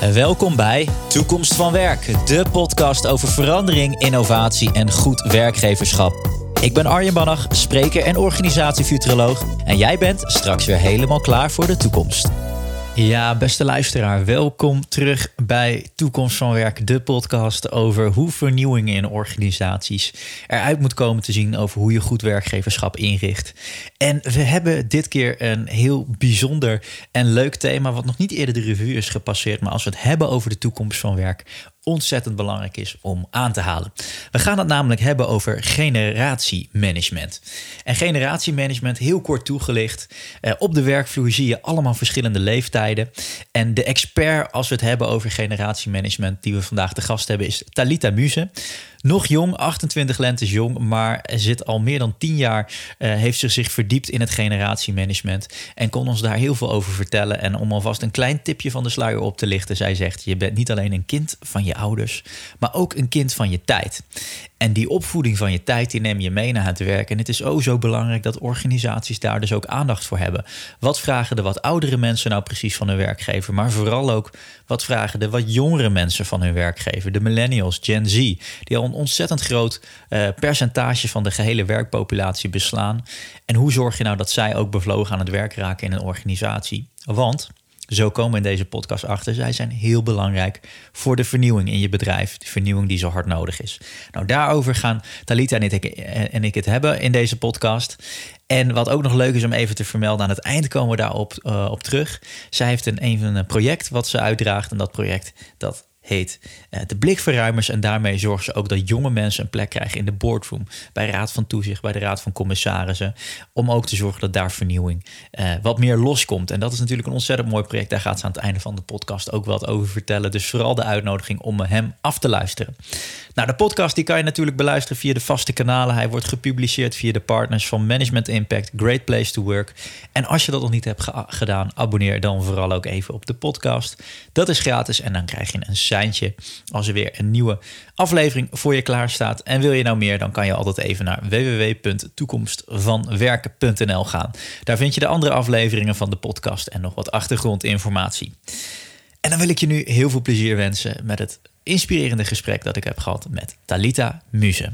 Welkom bij Toekomst van Werk, de podcast over verandering, innovatie en goed werkgeverschap. Ik ben Arjen Bannach, spreker en organisatiefuturoloog. En jij bent straks weer helemaal klaar voor de toekomst. Ja, beste luisteraar, welkom terug bij Toekomst van Werk, de podcast over hoe vernieuwingen in organisaties eruit moet komen te zien over hoe je goed werkgeverschap inricht. En we hebben dit keer een heel bijzonder en leuk thema, wat nog niet eerder de revue is gepasseerd. Maar als we het hebben over de toekomst van werk, ontzettend belangrijk is om aan te halen. We gaan het namelijk hebben over generatiemanagement. En generatiemanagement, heel kort toegelicht. Eh, op de werkvloer zie je allemaal verschillende leeftijden. En de expert als we het hebben over generatiemanagement die we vandaag de gast hebben is Talita Muze. Nog jong, 28 lentes jong, maar zit al meer dan 10 jaar, uh, heeft zich, zich verdiept in het generatiemanagement en kon ons daar heel veel over vertellen. En om alvast een klein tipje van de sluier op te lichten, zij zegt: Je bent niet alleen een kind van je ouders, maar ook een kind van je tijd. En die opvoeding van je tijd, die neem je mee naar het werk. En het is ook zo belangrijk dat organisaties daar dus ook aandacht voor hebben. Wat vragen de wat oudere mensen nou precies van hun werkgever? Maar vooral ook, wat vragen de wat jongere mensen van hun werkgever? De millennials, Gen Z, die al een ontzettend groot uh, percentage van de gehele werkpopulatie beslaan. En hoe zorg je nou dat zij ook bevlogen aan het werk raken in een organisatie? Want zo komen we in deze podcast achter. Zij zijn heel belangrijk voor de vernieuwing in je bedrijf. De vernieuwing die zo hard nodig is. Nou, daarover gaan Talita en ik, het hebben in deze podcast. En wat ook nog leuk is om even te vermelden, aan het eind komen we daarop uh, op terug. Zij heeft een, een project wat ze uitdraagt. En dat project dat heet uh, de Blikverruimers. En daarmee zorgen ze ook dat jonge mensen een plek krijgen in de boardroom. Bij Raad van Toezicht, bij de Raad van Commissarissen. Om ook te zorgen dat daar vernieuwing uh, wat meer loskomt. En dat is natuurlijk een ontzettend mooi project. Daar gaat ze aan het einde van de podcast ook wat over vertellen. Dus vooral de uitnodiging om hem af te luisteren. Nou, de podcast die kan je natuurlijk beluisteren via de vaste kanalen. Hij wordt gepubliceerd via de partners van Management Impact, Great Place to Work. En als je dat nog niet hebt gedaan, abonneer dan vooral ook even op de podcast. Dat is gratis en dan krijg je een als er weer een nieuwe aflevering voor je klaar staat. En wil je nou meer, dan kan je altijd even naar www.toekomstvanwerken.nl gaan. Daar vind je de andere afleveringen van de podcast en nog wat achtergrondinformatie. En dan wil ik je nu heel veel plezier wensen met het inspirerende gesprek dat ik heb gehad met Talita Muze.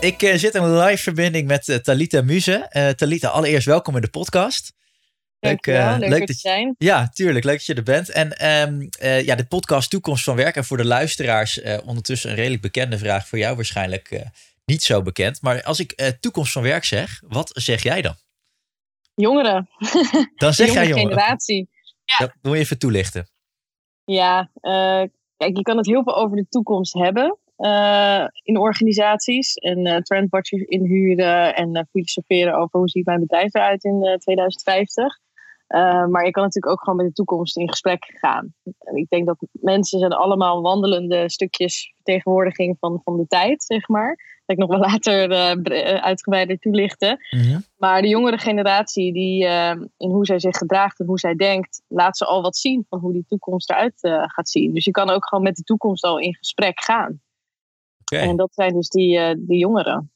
Ik uh, zit in een live verbinding met uh, Talita Muze. Uh, Talita, allereerst welkom in de podcast. Leuk, leuk, leuk dat je zijn. Ja, tuurlijk. Leuk dat je er bent. En um, ja, de podcast Toekomst van Werk. En voor de luisteraars ondertussen een redelijk bekende vraag. Voor jou waarschijnlijk niet zo bekend. Maar als ik Toekomst van Werk zeg, wat zeg jij dan? Jongeren. Dan zeg jij jongeren. generatie. Ja. Dat moet je even toelichten. Ja, kijk, je kan het heel veel over de toekomst hebben in organisaties. En trendwatchers inhuren en filosoferen over hoe ziet mijn bedrijf eruit in 2050. Maar je kan natuurlijk ook gewoon met de toekomst in gesprek gaan. En ik denk dat mensen zijn allemaal wandelende stukjes vertegenwoordiging van, van de tijd, zeg maar dat ik nog wel later uh, uitgebreider toelichten. Mm Maar de jongere generatie, die, uh, in hoe zij zich gedraagt en hoe zij denkt, laat ze al wat zien van hoe die toekomst eruit gaat zien. Dus je kan ook gewoon met de toekomst al in gesprek gaan. Okay. En dat zijn dus die, die jongeren.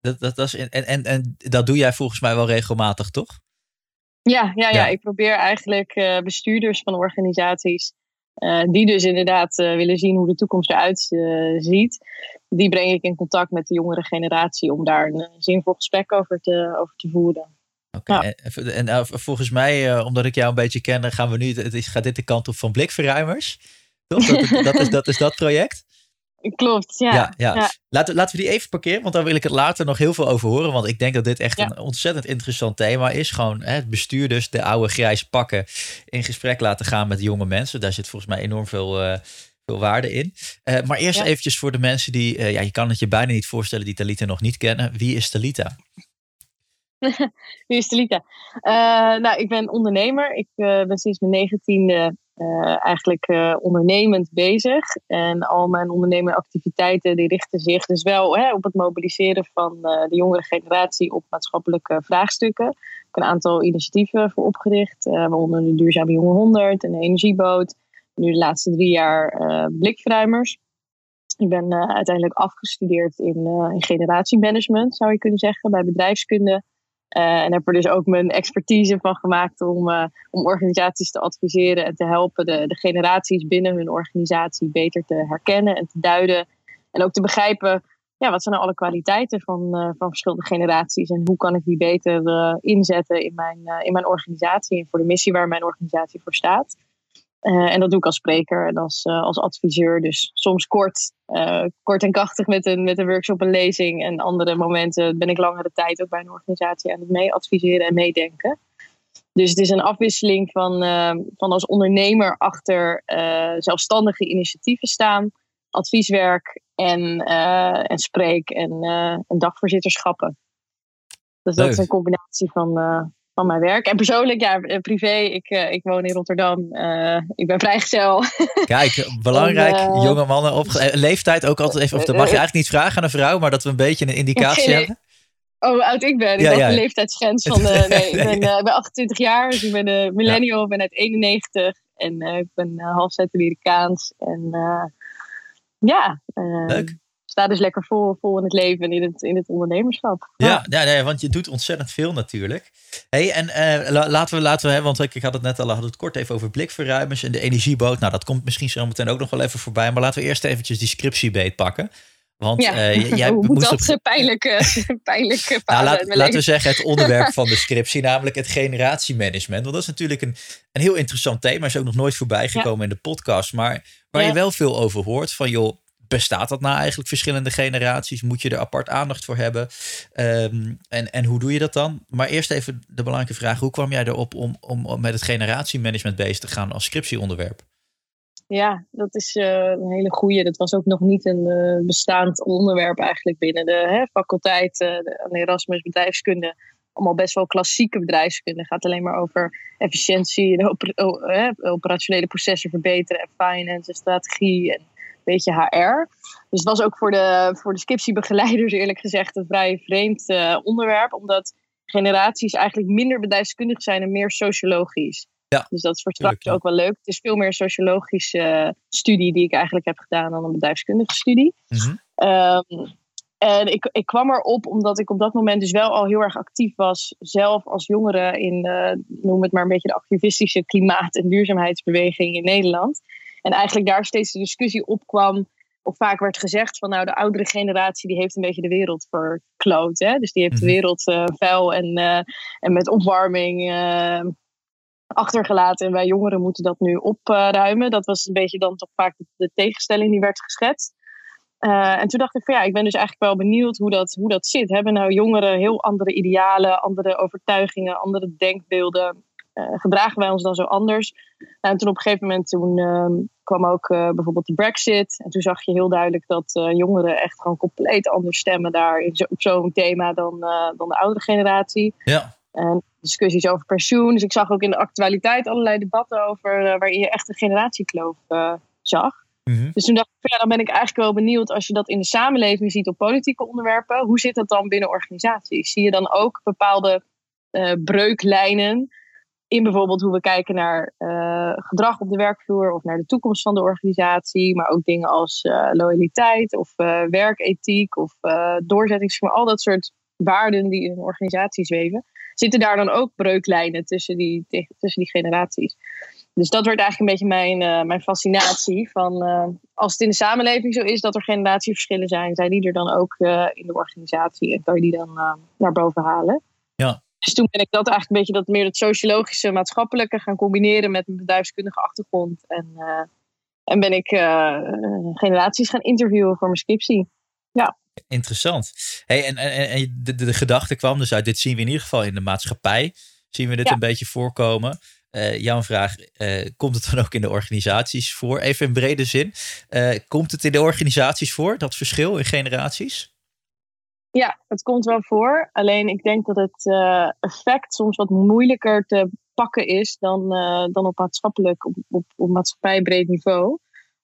Dat, dat, dat is, en, en, en dat doe jij volgens mij wel regelmatig, toch? Ja, ja, ja. ja. ik probeer eigenlijk bestuurders van organisaties uh, die dus inderdaad uh, willen zien hoe de toekomst eruit uh, ziet. Die breng ik in contact met de jongere generatie om daar een zinvol gesprek over te, over te voeren. Oké, okay. ja. en, en volgens mij, omdat ik jou een beetje ken, gaan we nu, het is, gaat dit de kant op van blikverruimers. Toch? Dat, dat, is, dat is dat project? Klopt, ja. ja, ja. ja. Laten, laten we die even parkeren, want daar wil ik het later nog heel veel over horen. Want ik denk dat dit echt een ontzettend interessant thema is. Gewoon hè, het bestuur dus, de oude grijs pakken, in gesprek laten gaan met jonge mensen. Daar zit volgens mij enorm veel, uh, veel waarde in. Uh, maar eerst eventjes voor de mensen die, uh, ja, je kan het je bijna niet voorstellen, die Talita nog niet kennen. Wie is Talita? Wie is Talita? nou, ik ben ondernemer. Ik ben sinds mijn negentiende uh, eigenlijk uh, ondernemend bezig. En al mijn ondernemeractiviteiten die richten zich dus wel hè, op het mobiliseren van uh, de jongere generatie op maatschappelijke vraagstukken. Ik heb een aantal initiatieven voor opgericht, waaronder de Duurzame Jonge 100 en Energieboot. Nu de laatste drie jaar blikverruimers. Ik ben uiteindelijk afgestudeerd in, in generatiemanagement, zou je kunnen zeggen, bij bedrijfskunde. En heb er dus ook mijn expertise van gemaakt om, om organisaties te adviseren en te helpen de, de generaties binnen hun organisatie beter te herkennen en te duiden. En ook te begrijpen ja, wat zijn nou alle kwaliteiten van, uh, van verschillende generaties en hoe kan ik die beter inzetten in mijn, in mijn organisatie en voor de missie waar mijn organisatie voor staat. En dat doe ik als spreker en als, als adviseur. Dus soms kort, kort en krachtig met een, met een workshop, een lezing. En andere momenten ben ik langere tijd ook bij een organisatie aan het mee adviseren en meedenken. Dus het is een afwisseling van, van als ondernemer achter zelfstandige initiatieven staan, advieswerk en, en spreek en, en dagvoorzitterschappen. Dus dat is een combinatie van, van mijn werk. En persoonlijk, ja, privé, ik, ik woon in Rotterdam. ik ben vrijgezel. Kijk, belangrijk, jonge mannen op leeftijd ook altijd even, of dat mag je eigenlijk niet vragen aan een vrouw, maar dat we een beetje een indicatie hebben. Oh, hoe oud ik ben. Ik ja, ja. de leeftijdsgrens van. Uh, nee, ik ben, ik ben 28 jaar, dus ik ben een millennial, ik ben uit 91 en ik ben half Zuid-Amerikaans. En ja, Leuk. Sta dus lekker vol, vol in het leven en in het, in het ondernemerschap. Ja, ja. nee, want je doet ontzettend veel natuurlijk. Hey, en uh, laten we, laten we hebben, want ik had het net al, hadden het kort even over blikverruimers en de energieboot. Nou, dat komt misschien zo meteen ook nog wel even voorbij. Maar laten we eerst eventjes die scriptiebeet pakken. Want ja, uh, jij Hoe moest dat op... pijnlijke, pijnlijke nou, laat, Laten we zeggen het onderwerp van de scriptie, namelijk het generatiemanagement. Want dat is natuurlijk een, een heel interessant thema. Is ook nog nooit voorbij gekomen in de podcast. Maar waar je wel veel over hoort van joh, bestaat dat nou eigenlijk verschillende generaties? Moet je er apart aandacht voor hebben? Um, en, en hoe doe je dat dan? Maar eerst even de belangrijke vraag. Hoe kwam jij erop om, om, om met het generatiemanagement bezig te gaan als scriptieonderwerp? Ja, dat is uh, een hele goede. Dat was ook nog niet een uh, bestaand onderwerp eigenlijk binnen de hè, faculteit uh, Erasmus bedrijfskunde. Allemaal best wel klassieke bedrijfskunde. Het gaat alleen maar over efficiëntie en oper operationele processen verbeteren en finance en strategie en beetje HR. Dus het was ook voor de, voor de Skipsy-begeleiders eerlijk gezegd een vrij vreemd onderwerp. Omdat generaties eigenlijk minder bedrijfskundig zijn en meer sociologisch. Ja, dus dat is voor straks ook wel leuk. Het is veel meer een sociologische studie die ik eigenlijk heb gedaan dan een bedrijfskundige studie. Mm en ik, ik kwam erop omdat ik op dat moment dus wel al heel erg actief was, zelf als jongere in, uh, noem het maar een beetje de activistische klimaat- en duurzaamheidsbeweging in Nederland. En eigenlijk daar steeds de discussie opkwam, of vaak werd gezegd van nou de oudere generatie die heeft een beetje de wereld verkloot. Hè? Dus die heeft de mhm. wereld uh, vuil en, uh, en met opwarming achtergelaten. En wij jongeren moeten dat nu opruimen. Dat was een beetje dan toch vaak de tegenstelling die werd geschetst. Uh, en toen dacht ik van ja, ik ben dus eigenlijk wel benieuwd hoe dat, hoe dat zit. Hebben nou jongeren heel andere idealen, andere overtuigingen, andere denkbeelden? Uh, gedragen wij ons dan zo anders? Nou, en toen op een gegeven moment toen, uh, kwam ook uh, bijvoorbeeld de brexit. En toen zag je heel duidelijk dat jongeren echt gewoon compleet anders stemmen daar in zo, op zo'n thema dan, dan de oudere generatie. Ja. En discussies over pensioen. Dus ik zag ook in de actualiteit allerlei debatten over waarin je echt een generatiekloof zag. Mhm. Dus toen dacht ik, ja, dan ben ik eigenlijk wel benieuwd als je dat in de samenleving ziet op politieke onderwerpen. Hoe zit dat dan binnen organisaties? Zie je dan ook bepaalde breuklijnen in bijvoorbeeld hoe we kijken naar gedrag op de werkvloer of naar de toekomst van de organisatie, maar ook dingen als loyaliteit of werkethiek of doorzettingsvermogen, al dat soort waarden die in een organisatie zweven zitten daar dan ook breuklijnen tussen die, tussen die generaties. Dus dat wordt eigenlijk een beetje mijn, mijn fascinatie. Van, als het in de samenleving zo is dat er generatieverschillen zijn, zijn die er dan ook in de organisatie en kan je die dan naar boven halen. Ja. Dus toen ben ik dat eigenlijk een beetje dat meer het sociologische, maatschappelijke gaan combineren met een bedrijfskundige achtergrond. En, en ben ik generaties gaan interviewen voor mijn scriptie. Ja. Interessant. Hey, en en, en de, de, gedachte kwam dus uit, dit zien we in ieder geval in de maatschappij. Zien we dit een beetje voorkomen. Uh, jouw vraag, uh, komt het dan ook in de organisaties voor? Even in brede zin. Uh, komt het in de organisaties voor, dat verschil in generaties? Ja, het komt wel voor. Alleen ik denk dat het effect soms wat moeilijker te pakken is dan, dan op maatschappelijk, op, op, op maatschappijbreed niveau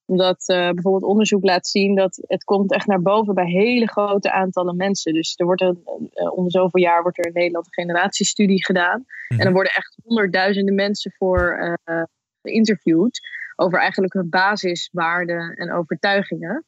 omdat uh, bijvoorbeeld onderzoek laat zien dat het komt echt naar boven bij hele grote aantallen mensen. Dus er wordt een, om zoveel jaar wordt er in Nederland een generatiestudie gedaan. Mhm. En er worden echt honderdduizenden mensen voor geïnterviewd over eigenlijk hun basiswaarden en overtuigingen.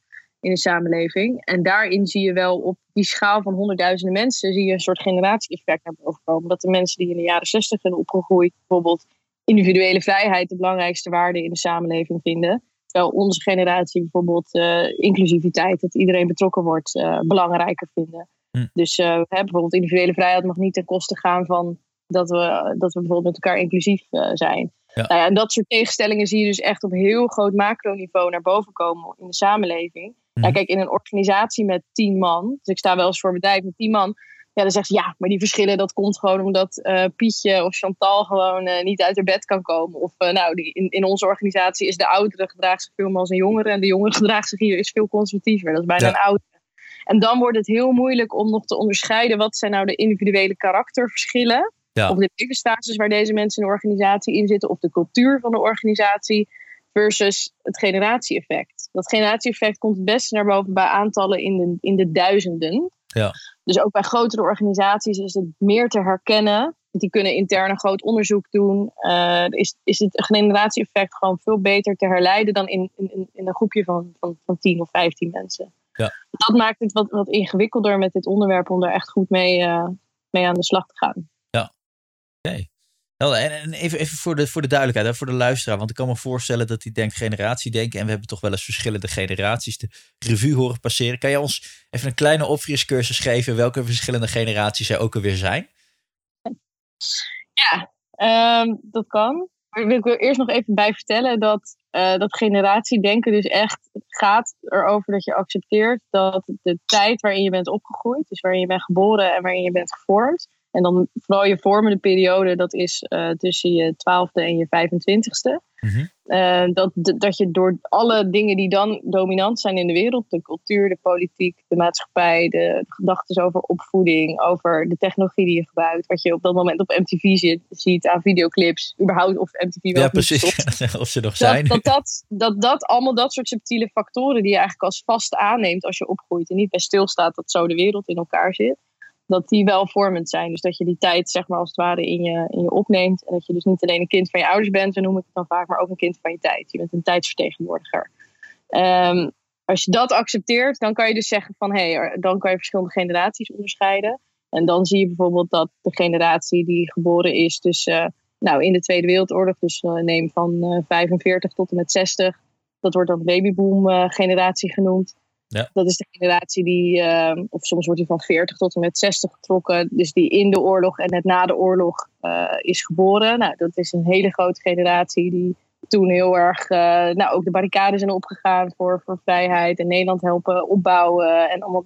In de samenleving. En daarin zie je wel op die schaal van honderdduizenden mensen, zie je een soort generatie-effect naar boven komen. Dat de mensen die in de jaren zestig zijn opgegroeid, bijvoorbeeld individuele vrijheid de belangrijkste waarde in de samenleving vinden. Terwijl onze generatie bijvoorbeeld uh, inclusiviteit, dat iedereen betrokken wordt, uh, belangrijker vinden. Hm. Dus uh, hè, bijvoorbeeld individuele vrijheid mag niet ten koste gaan van dat we, dat we bijvoorbeeld met elkaar inclusief zijn. Ja. Nou ja, en dat soort tegenstellingen zie je dus echt op heel groot macroniveau naar boven komen in de samenleving. Ja, kijk, in een organisatie met tien man, dus ik sta wel eens voor een bedrijf met tien man, ja, dan zegt ze ja, maar die verschillen dat komt gewoon omdat uh, Pietje of Chantal gewoon uh, niet uit haar bed kan komen. Of uh, nou, die, in, in onze organisatie is de oudere gedraagt zich veel meer als een jongere en de jongere gedraagt zich hier is veel conservatiever. Dat is bijna een oudere. En dan wordt het heel moeilijk om nog te onderscheiden wat zijn nou de individuele karakterverschillen. Ja. Of de levensstatus waar deze mensen in de organisatie in zitten, of de cultuur van de organisatie, versus het generatie-effect. Dat generatie-effect komt het beste naar boven bij aantallen in de, in de duizenden. Ja. Dus ook bij grotere organisaties is het meer te herkennen. Die kunnen intern een groot onderzoek doen. Uh, is, is het generatie-effect gewoon veel beter te herleiden dan in, in, in een groepje van, van, van 10 of 15 mensen. Ja. Dat maakt het wat, wat ingewikkelder met dit onderwerp om er echt goed mee, uh, mee aan de slag te gaan. Oké. En even, even voor, de, voor de duidelijkheid, voor de luisteraar. Want ik kan me voorstellen dat hij denkt generatiedenken. En we hebben toch wel eens verschillende generaties de revue horen passeren. Kan je ons even een kleine opfriscursus geven welke verschillende generaties er ook alweer zijn? Ja, um, dat kan. Maar ik wil eerst nog even bij vertellen dat, uh, dat generatiedenken dus echt gaat erover dat je accepteert dat de tijd waarin je bent opgegroeid, dus waarin je bent geboren en waarin je bent gevormd, en dan vooral je vormende periode, dat is uh, tussen je twaalfde en je 25ste. Mm uh, dat, dat je door alle dingen die dan dominant zijn in de wereld, de cultuur, de politiek, de maatschappij, de gedachten over opvoeding, over de technologie die je gebruikt, wat je op dat moment op MTV ziet, ziet aan videoclips, überhaupt of MTV wel. Ja, precies. of ze nog zijn. Dat dat, dat, dat, allemaal dat soort subtiele factoren die je eigenlijk als vast aanneemt als je opgroeit en niet bij stilstaat dat zo de wereld in elkaar zit dat die wel vormend zijn. Dus dat je die tijd, zeg maar, als het ware in je, in je opneemt. En dat je dus niet alleen een kind van je ouders bent, zo noem ik het dan vaak, maar ook een kind van je tijd. Je bent een tijdsvertegenwoordiger. Um, als je dat accepteert, dan kan je dus zeggen van hé, hey, dan kan je verschillende generaties onderscheiden. En dan zie je bijvoorbeeld dat de generatie die geboren is tussen, uh, nou, in de Tweede Wereldoorlog, dus uh, neem van uh, 45 tot en met 60, dat wordt dan babyboom generatie genoemd. Ja. Dat is de generatie die, uh, of soms wordt die van 40 tot en met 60 getrokken. Dus die in de oorlog en net na de oorlog uh, is geboren. Nou, dat is een hele grote generatie die toen heel erg, uh, nou, ook de barricades zijn opgegaan voor, voor vrijheid. En Nederland helpen opbouwen. En allemaal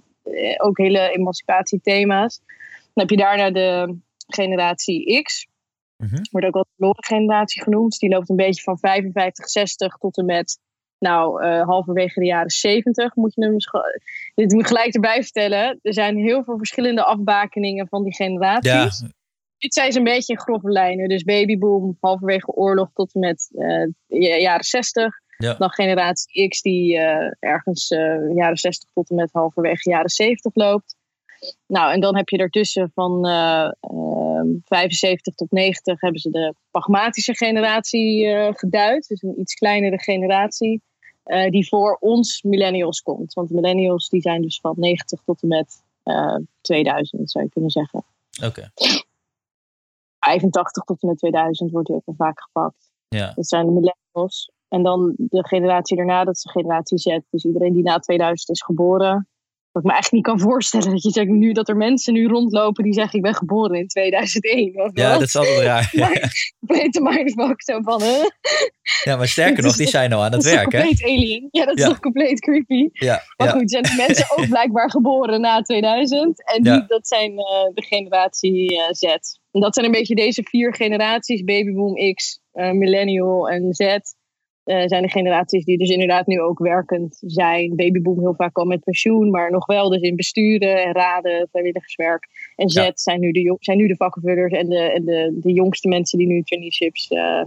ook hele emancipatiethema's. Dan heb je daarna de generatie X. Mm -hmm. Wordt ook wel de verloren generatie genoemd. Die loopt een beetje van 55, 60 tot en met nou, uh, halverwege de jaren 70 moet je hem. Dit moet ik gelijk erbij vertellen. Er zijn heel veel verschillende afbakeningen van die generaties. Ja. Dit zijn ze een beetje in grove lijnen. Dus babyboom, halverwege oorlog tot en met uh, jaren 60. Ja. Dan generatie X, die uh, ergens jaren 60 tot en met halverwege jaren 70 loopt. Nou, en dan heb je daartussen van 75 tot 90 hebben ze de pragmatische generatie geduid. Dus een iets kleinere generatie. Uh, die voor ons millennials komt. Want millennials die zijn dus van 90 tot en met uh, eh, 2000, zou je kunnen zeggen. Oké. 85 tot en met 2000 wordt die ook wel vaak gepakt. Ja. Dat zijn de millennials. En dan de generatie daarna, dat is de generatie Z. Dus iedereen die na 2000 is geboren, wat ik me eigenlijk niet kan voorstellen. Dat je zegt nu dat er mensen nu rondlopen die zeggen ik ben geboren in 2001. Of ja, dat is altijd raar. Complete mindfuck zo van hè. Ja, maar sterker nog, die zijn al aan het werk. Dat is compleet alien. Ja, dat is toch compleet creepy. Ja, maar goed, zijn mensen ook blijkbaar geboren na 2000. En die, dat zijn uh, de generatie uh, Z. En dat zijn een beetje deze vier generaties. Babyboom X, uh, Millennial en Z. Uh, zijn de generaties die dus inderdaad nu ook werkend zijn. Babyboom heel vaak al met pensioen, maar nog wel dus in besturen en raden, vrijwilligerswerk. En Z ja. zijn, nu de, zijn nu de vakkenvullers en, de, en de, de jongste mensen die nu traineeships uh,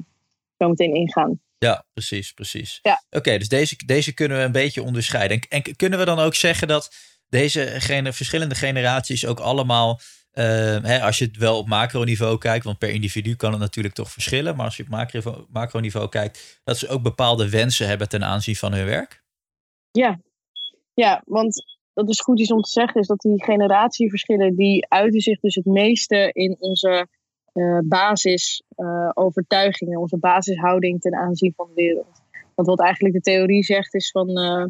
zo meteen ingaan. Ja, precies, precies. Ja. Oké, dus deze, deze kunnen we een beetje onderscheiden. En, en kunnen we dan ook zeggen dat deze gene, verschillende generaties ook allemaal uh, hè, als je het wel op macroniveau kijkt, want per individu kan het natuurlijk toch verschillen. Maar als je op macro, macroniveau kijkt, dat ze ook bepaalde wensen hebben ten aanzien van hun werk? Ja, Ja, want dat is goed iets om te zeggen, is dat die generatieverschillen, die uiten zich dus het meeste in onze uh, basisovertuigingen, onze basishouding ten aanzien van de wereld. Want wat eigenlijk de theorie zegt is van, uh,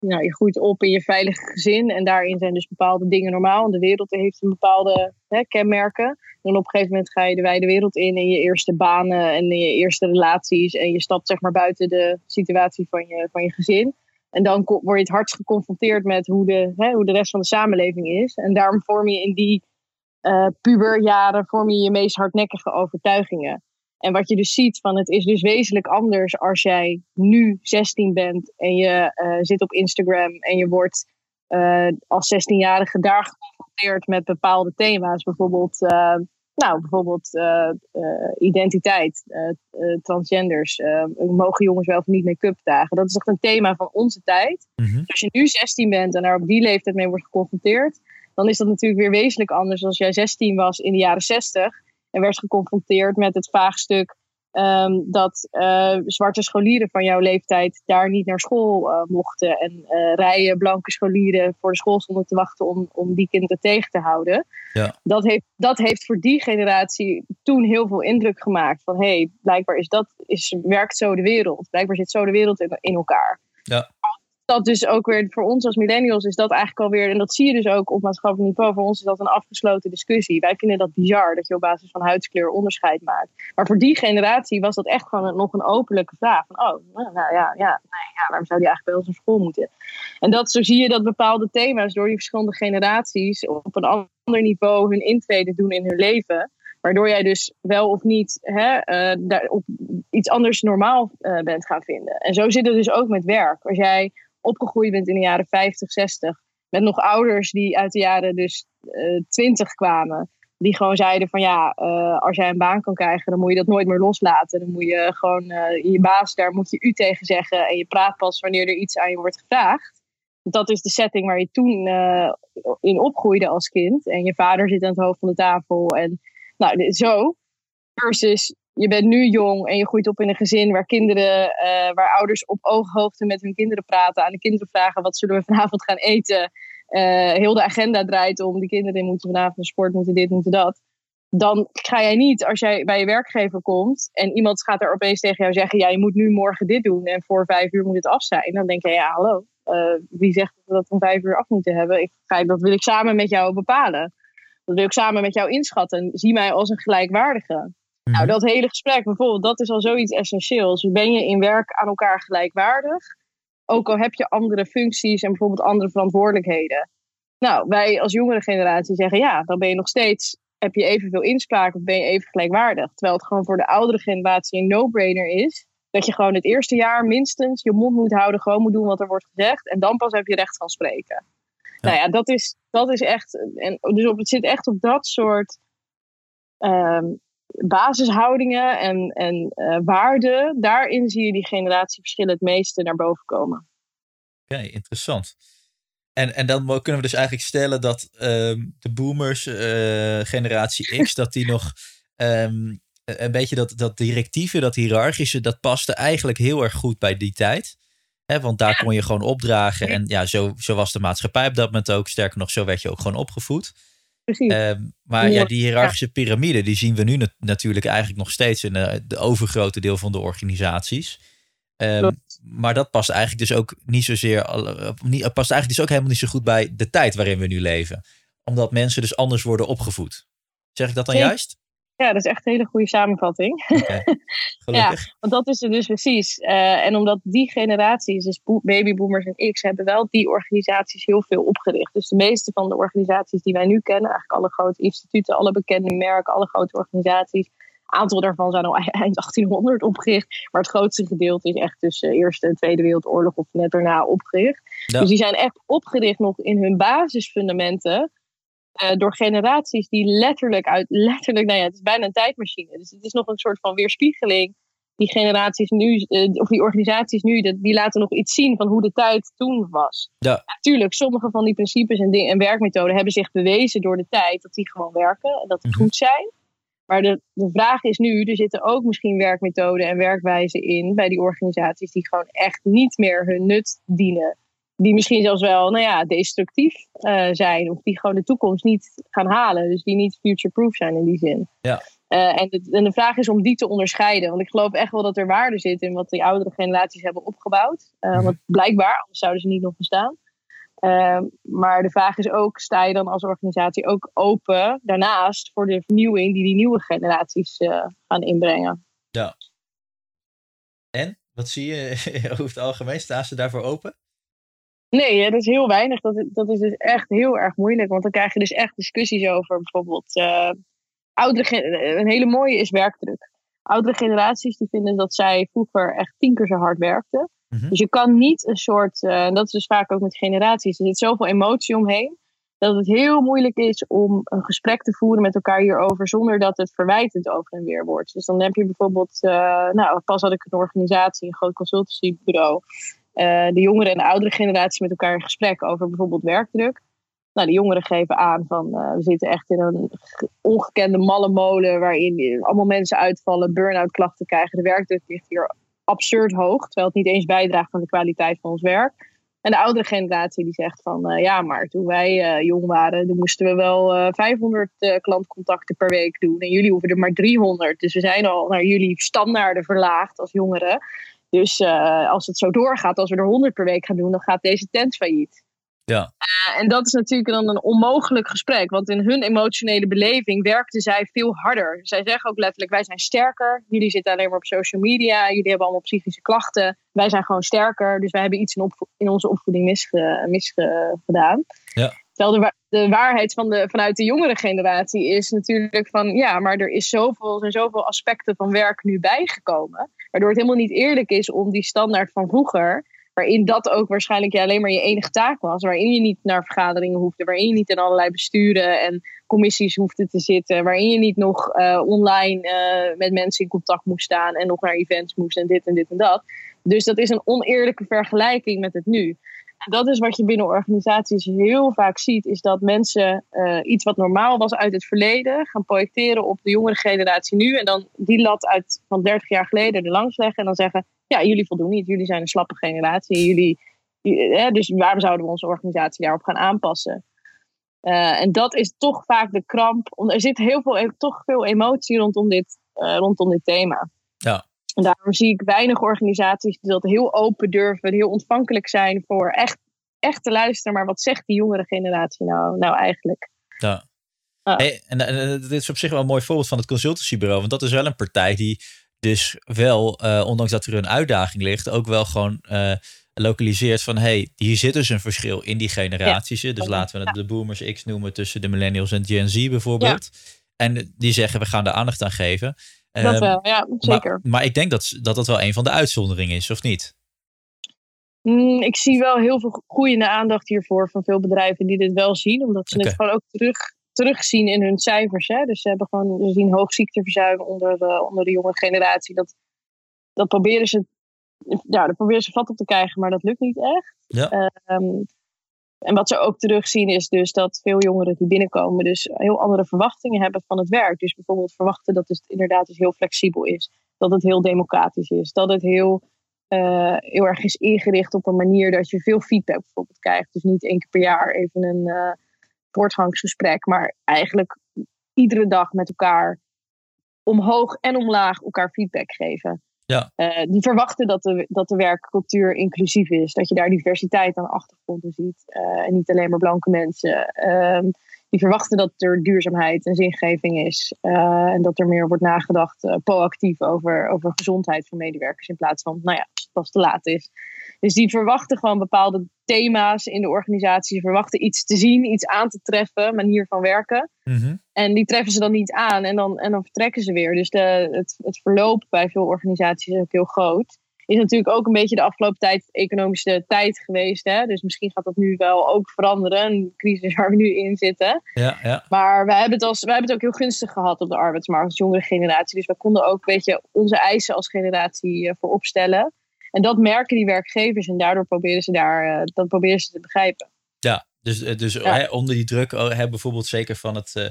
nou, je groeit op in je veilige gezin en daarin zijn dus bepaalde dingen normaal. En de wereld heeft een bepaalde hè, kenmerken. En op een gegeven moment ga je de wijde wereld in in je eerste banen en je eerste relaties. En je stapt zeg maar buiten de situatie van je, van je gezin. En dan word je het hardst geconfronteerd met hoe de, hè, hoe de rest van de samenleving is. En daarom vorm je in die uh, puberjaren vorm je je meest hardnekkige overtuigingen. En wat je dus ziet van het is dus wezenlijk anders als jij nu 16 bent en je uh, zit op Instagram en je wordt uh, als 16-jarige daar geconfronteerd met bepaalde thema's. Bijvoorbeeld, uh, nou, bijvoorbeeld identiteit, transgenders. mogen jongens wel of niet make-up dragen? Dat is echt een thema van onze tijd. Mm -hmm. Als je nu 16 bent en daar op die leeftijd mee wordt geconfronteerd, dan is dat natuurlijk weer wezenlijk anders als jij 16 was in de jaren 60 en werd geconfronteerd met het vraagstuk um, dat uh, zwarte scholieren van jouw leeftijd daar niet naar school uh, mochten. En uh, rijen blanke scholieren voor de school stonden te wachten om, om die kinderen tegen te houden. Ja. Dat, heeft, dat heeft voor die generatie toen heel veel indruk gemaakt. Van hé, hey, blijkbaar is dat, is, werkt zo de wereld. Blijkbaar zit zo de wereld in, in elkaar. Ja dat dus ook weer voor ons als millennials is dat eigenlijk alweer, en dat zie je dus ook op maatschappelijk niveau, voor ons is dat een afgesloten discussie. Wij vinden dat bizar dat je op basis van huidskleur onderscheid maakt. Maar voor die generatie was dat echt gewoon nog een openlijke vraag. Van, oh, nou, nou ja, ja, nee, ja, waarom zou die eigenlijk bij ons naar school moeten? En dat, zo zie je dat bepaalde thema's door die verschillende generaties op een ander niveau hun intrede doen in hun leven. Waardoor jij dus wel of niet hè, uh, daar op iets anders normaal uh, bent gaan vinden. En zo zit het dus ook met werk. Als jij opgegroeid bent in de jaren 50, 60. Met nog ouders die uit de jaren dus uh, eh, 20 kwamen. Die gewoon zeiden van ja, uh, als jij een baan kan krijgen, dan moet je dat nooit meer loslaten. Dan moet je gewoon uh, je baas, daar moet je u tegen zeggen. En je praat pas wanneer er iets aan je wordt gevraagd. Dat is de setting waar je toen in opgroeide als kind. En je vader zit aan het hoofd van de tafel. En nou, zo. Versus je bent nu jong en je groeit op in een gezin waar kinderen, uh, waar ouders op ooghoogte met hun kinderen praten, aan de kinderen vragen wat zullen we vanavond gaan eten. Uh, heel de agenda draait om, de kinderen moeten vanavond naar sport, moeten dit, moeten dat. Dan ga jij niet, als jij bij je werkgever komt en iemand gaat er opeens tegen jou zeggen, ja, je moet nu morgen dit doen en voor vijf uur moet het af zijn. Dan denk je, ja, hallo, uh, wie zegt dat we dat om vijf uur af moeten hebben? Ik, dat wil ik samen met jou bepalen. Dat wil ik samen met jou inschatten. Zie mij als een gelijkwaardige. Nou, mhm. dat hele gesprek bijvoorbeeld, dat is al zoiets essentieels. Ben je in werk aan elkaar gelijkwaardig? Ook al heb je andere functies en bijvoorbeeld andere verantwoordelijkheden. Nou, wij als jongere generatie zeggen ja, dan ben je nog steeds, heb je evenveel inspraak of ben je even gelijkwaardig. Terwijl het gewoon voor de oudere generatie een no-brainer is. Dat je gewoon het eerste jaar minstens je mond moet houden, gewoon moet doen wat er wordt gezegd. En dan pas heb je recht van spreken. Nou ja, dat is, dat is echt. En dus op, het zit echt op dat soort um, basishoudingen en, en uh, waarden, daarin zie je die generatieverschillen het meeste naar boven komen. Oké, interessant. En, en dan kunnen we dus eigenlijk stellen dat um, de boomers, uh, generatie X, dat die nog um, een beetje dat, dat directieve, dat hiërarchische, dat paste eigenlijk heel erg goed bij die tijd. He, want daar kon je gewoon opdragen. En ja, zo, zo was de maatschappij op dat moment ook. Sterker nog, zo werd je ook gewoon opgevoed. Ehm, maar ja, die hiërarchische piramide, die zien we nu natuurlijk eigenlijk nog steeds in de, de overgrote deel van de organisaties. Um, maar dat past eigenlijk dus ook niet zozeer, niet, past eigenlijk dus ook helemaal niet zo goed bij de tijd waarin we nu leven. Omdat mensen dus anders worden opgevoed. Zeg ik dat dan juist? Ja, dat is echt een hele goede samenvatting. Okay. ja, want dat is er dus precies. Uh, en omdat die generaties, dus babyboomers en X, hebben wel die organisaties heel veel opgericht. Dus de meeste van de organisaties die wij nu kennen, eigenlijk alle grote instituten, alle bekende merken, alle grote organisaties, een aantal daarvan zijn al eind 1800 opgericht. Maar het grootste gedeelte is echt tussen de Eerste en Tweede Wereldoorlog of net daarna opgericht. Dus die zijn echt opgericht nog in hun basisfundamenten uh, door generaties die letterlijk uit, letterlijk, nou ja, het is bijna een tijdmachine. Dus het is nog een soort van weerspiegeling. Die generaties nu, uh, of die organisaties nu, dat, die laten nog iets zien van hoe de tijd toen was. Ja. Natuurlijk, sommige van die principes en, en werkmethoden hebben zich bewezen door de tijd dat die gewoon werken en dat die mhm. goed zijn. Maar de, de vraag is nu, er zitten ook misschien werkmethoden en werkwijzen in bij die organisaties die gewoon echt niet meer hun nut dienen die misschien zelfs wel nou ja, destructief zijn. Of die gewoon de toekomst niet gaan halen. Dus die niet future-proof zijn in die zin. Ja. en, de, en, de, vraag is om die te onderscheiden. Want ik geloof echt wel dat er waarde zit in wat die oudere generaties hebben opgebouwd. Mhm. Want blijkbaar, anders zouden ze niet nog bestaan. Ehm, maar de vraag is ook, sta je dan als organisatie ook open daarnaast voor de vernieuwing die die nieuwe generaties gaan inbrengen? Ja. En? Wat zie je over het algemeen? Staan ze daarvoor open? Nee, dat is heel weinig. Dat, dat is dus echt heel erg moeilijk. Want dan krijg je dus echt discussies over bijvoorbeeld... Uh, oudere, een hele mooie is werkdruk. Oudere generaties die vinden dat zij vroeger echt tien keer zo hard werkten. Mhm. Dus je kan niet een soort, uh, en dat is dus vaak ook met generaties, er zit zoveel emotie omheen, dat het heel moeilijk is om een gesprek te voeren met elkaar hierover zonder dat het verwijtend over en weer wordt. Dus dan heb je bijvoorbeeld, uh, nou pas had ik een organisatie, een groot consultancybureau, de jongere en de oudere generatie met elkaar in gesprek over bijvoorbeeld werkdruk. Nou, de jongeren geven aan van we zitten echt in een ongekende malle molen waarin allemaal mensen uitvallen, burn-out klachten krijgen. De werkdruk ligt hier absurd hoog, terwijl het niet eens bijdraagt aan de kwaliteit van ons werk. En de oudere generatie die zegt van uh, ja, maar toen wij jong waren, dan moesten we wel uh, 500 klantcontacten per week doen. En jullie hoeven er maar 300. Dus we zijn al naar jullie standaarden verlaagd als jongeren. Dus eh, als het zo doorgaat, als we er 100 per week gaan doen, dan gaat deze tent failliet. Ja. en dat is natuurlijk dan een onmogelijk gesprek. Want in hun emotionele beleving werkten zij veel harder. Zij zeggen ook letterlijk: wij zijn sterker. Jullie zitten alleen maar op social media. Jullie hebben allemaal psychische klachten. Wij zijn gewoon sterker. Dus wij hebben iets in, in onze opvoeding misgedaan. Misge ja. Terwijl de, de waarheid van de, vanuit de jongere generatie is natuurlijk van ja, maar er is zoveel, zijn zoveel aspecten van werk nu bijgekomen. Waardoor het helemaal niet eerlijk is om die standaard van vroeger waarin dat ook waarschijnlijk alleen maar je enige taak was. Waarin je niet naar vergaderingen hoefde, waarin je niet in allerlei besturen en commissies hoefde te zitten, waarin je niet nog uh, online uh, met mensen in contact moest staan en nog naar events moest en dit en dit en dat. Dus dat is een oneerlijke vergelijking met het nu. Dat is wat je binnen organisaties heel vaak ziet, is dat mensen uh, iets wat normaal was uit het verleden gaan projecteren op de jongere generatie nu. En dan die lat uit van 30 jaar geleden er langs leggen en dan zeggen, ja, jullie voldoen niet. Jullie zijn een slappe generatie. Jullie, hè, dus waarom zouden we onze organisatie daarop gaan aanpassen? Uh, en dat is toch vaak de kramp. Er zit heel veel, toch veel emotie rondom dit, rondom dit thema. Ja. En daarom zie ik weinig organisaties die dat heel open durven, heel ontvankelijk zijn voor echt, echt te luisteren. Maar wat zegt die jongere generatie nou, nou eigenlijk? Ja. Hey, en, en, dit is op zich wel een mooi voorbeeld van het consultancybureau. Want dat is wel een partij die dus wel, uh, ondanks dat er een uitdaging ligt, ook wel gewoon uh, lokaliseert van hey, hier zit dus een verschil in die generaties. Dus laten we het de boomers X noemen tussen de millennials en Gen Z bijvoorbeeld. En die zeggen we gaan er aandacht aan geven. Dat um, wel, ja, zeker. Maar, maar, ik denk dat, dat dat wel een van de uitzonderingen is, of niet? Mm, ik zie wel heel veel groeiende aandacht hiervoor van veel bedrijven die dit wel zien, omdat ze okay. het gewoon ook terug terugzien in hun cijfers. Hè? Dus ze hebben gewoon ze zien hoog ziekteverzuim onder de, onder de jonge generatie. Dat, dat proberen ze, ja, dat proberen ze vat op te krijgen, maar dat lukt niet echt. Ja. Um, en wat ze ook terugzien is dus dat veel jongeren die binnenkomen dus heel andere verwachtingen hebben van het werk. Dus bijvoorbeeld verwachten dat het inderdaad dus heel flexibel is. Dat het heel democratisch is. Dat het heel, uh, heel erg is ingericht op een manier dat je veel feedback bijvoorbeeld krijgt. Dus niet één keer per jaar even een... Uh, voortgangsgesprek, maar eigenlijk iedere dag met elkaar omhoog en omlaag elkaar feedback geven. Ja. Uh, die verwachten dat de, dat de werkcultuur inclusief is. Dat je daar diversiteit aan achtergronden ziet. Uh, en niet alleen maar blanke mensen. Uh, die verwachten dat er duurzaamheid en zingeving is. Uh, en dat er meer wordt nagedacht proactief over, over gezondheid van medewerkers. In plaats van, nou ja, als het pas te laat is. Dus die verwachten gewoon bepaalde thema's in de organisatie. Ze verwachten iets te zien, iets aan te treffen, manier van werken. Mhm. En die treffen ze dan niet aan en dan, en dan vertrekken ze weer. Dus de, het, het verloop bij veel organisaties is ook heel groot. Is natuurlijk ook een beetje de afgelopen tijd economische tijd geweest. Hè? Dus misschien gaat dat nu wel ook veranderen. Een crisis waar we nu in zitten. Ja, ja. Maar wij hebben, het als, wij hebben het ook heel gunstig gehad op de arbeidsmarkt als jongere generatie. Dus we konden ook een beetje onze eisen als generatie uh, voor opstellen. En dat merken die werkgevers en daardoor proberen ze daar, uh, dat proberen ze te begrijpen. Ja, dus, dus ja. Hè, onder die druk oh, hè, bijvoorbeeld zeker van het uh,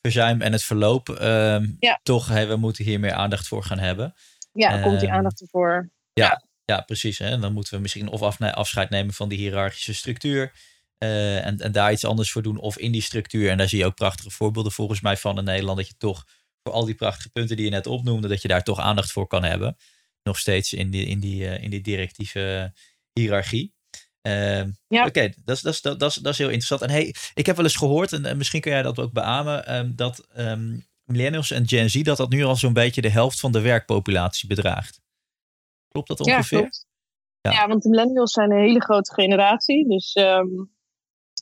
verzuim en het verloop, uh, ja. toch, we moeten hier meer aandacht voor gaan hebben. Ja, komt die aandacht ervoor. Ja. Ja, precies. Hè? Dan moeten we misschien of afscheid nemen van die hiërarchische structuur. Uh, en, en daar iets anders voor doen. Of in die structuur. En daar zie je ook prachtige voorbeelden volgens mij van in Nederland. Dat je toch voor al die prachtige punten die je net opnoemde. Dat je daar toch aandacht voor kan hebben. Nog steeds in die, in die, uh, in die directieve hiërarchie. Uh, ja. Oké, dat, dat, dat, dat, dat is heel interessant. En hey, ik heb wel eens gehoord, en, misschien kun jij dat ook beamen, um, dat um, millennials en Gen Z, dat dat nu al zo'n beetje de helft van de werkpopulatie bedraagt. Klopt dat ongeveer? Ja, klopt. Ja. ja want de millennials zijn een hele grote generatie. Dus um,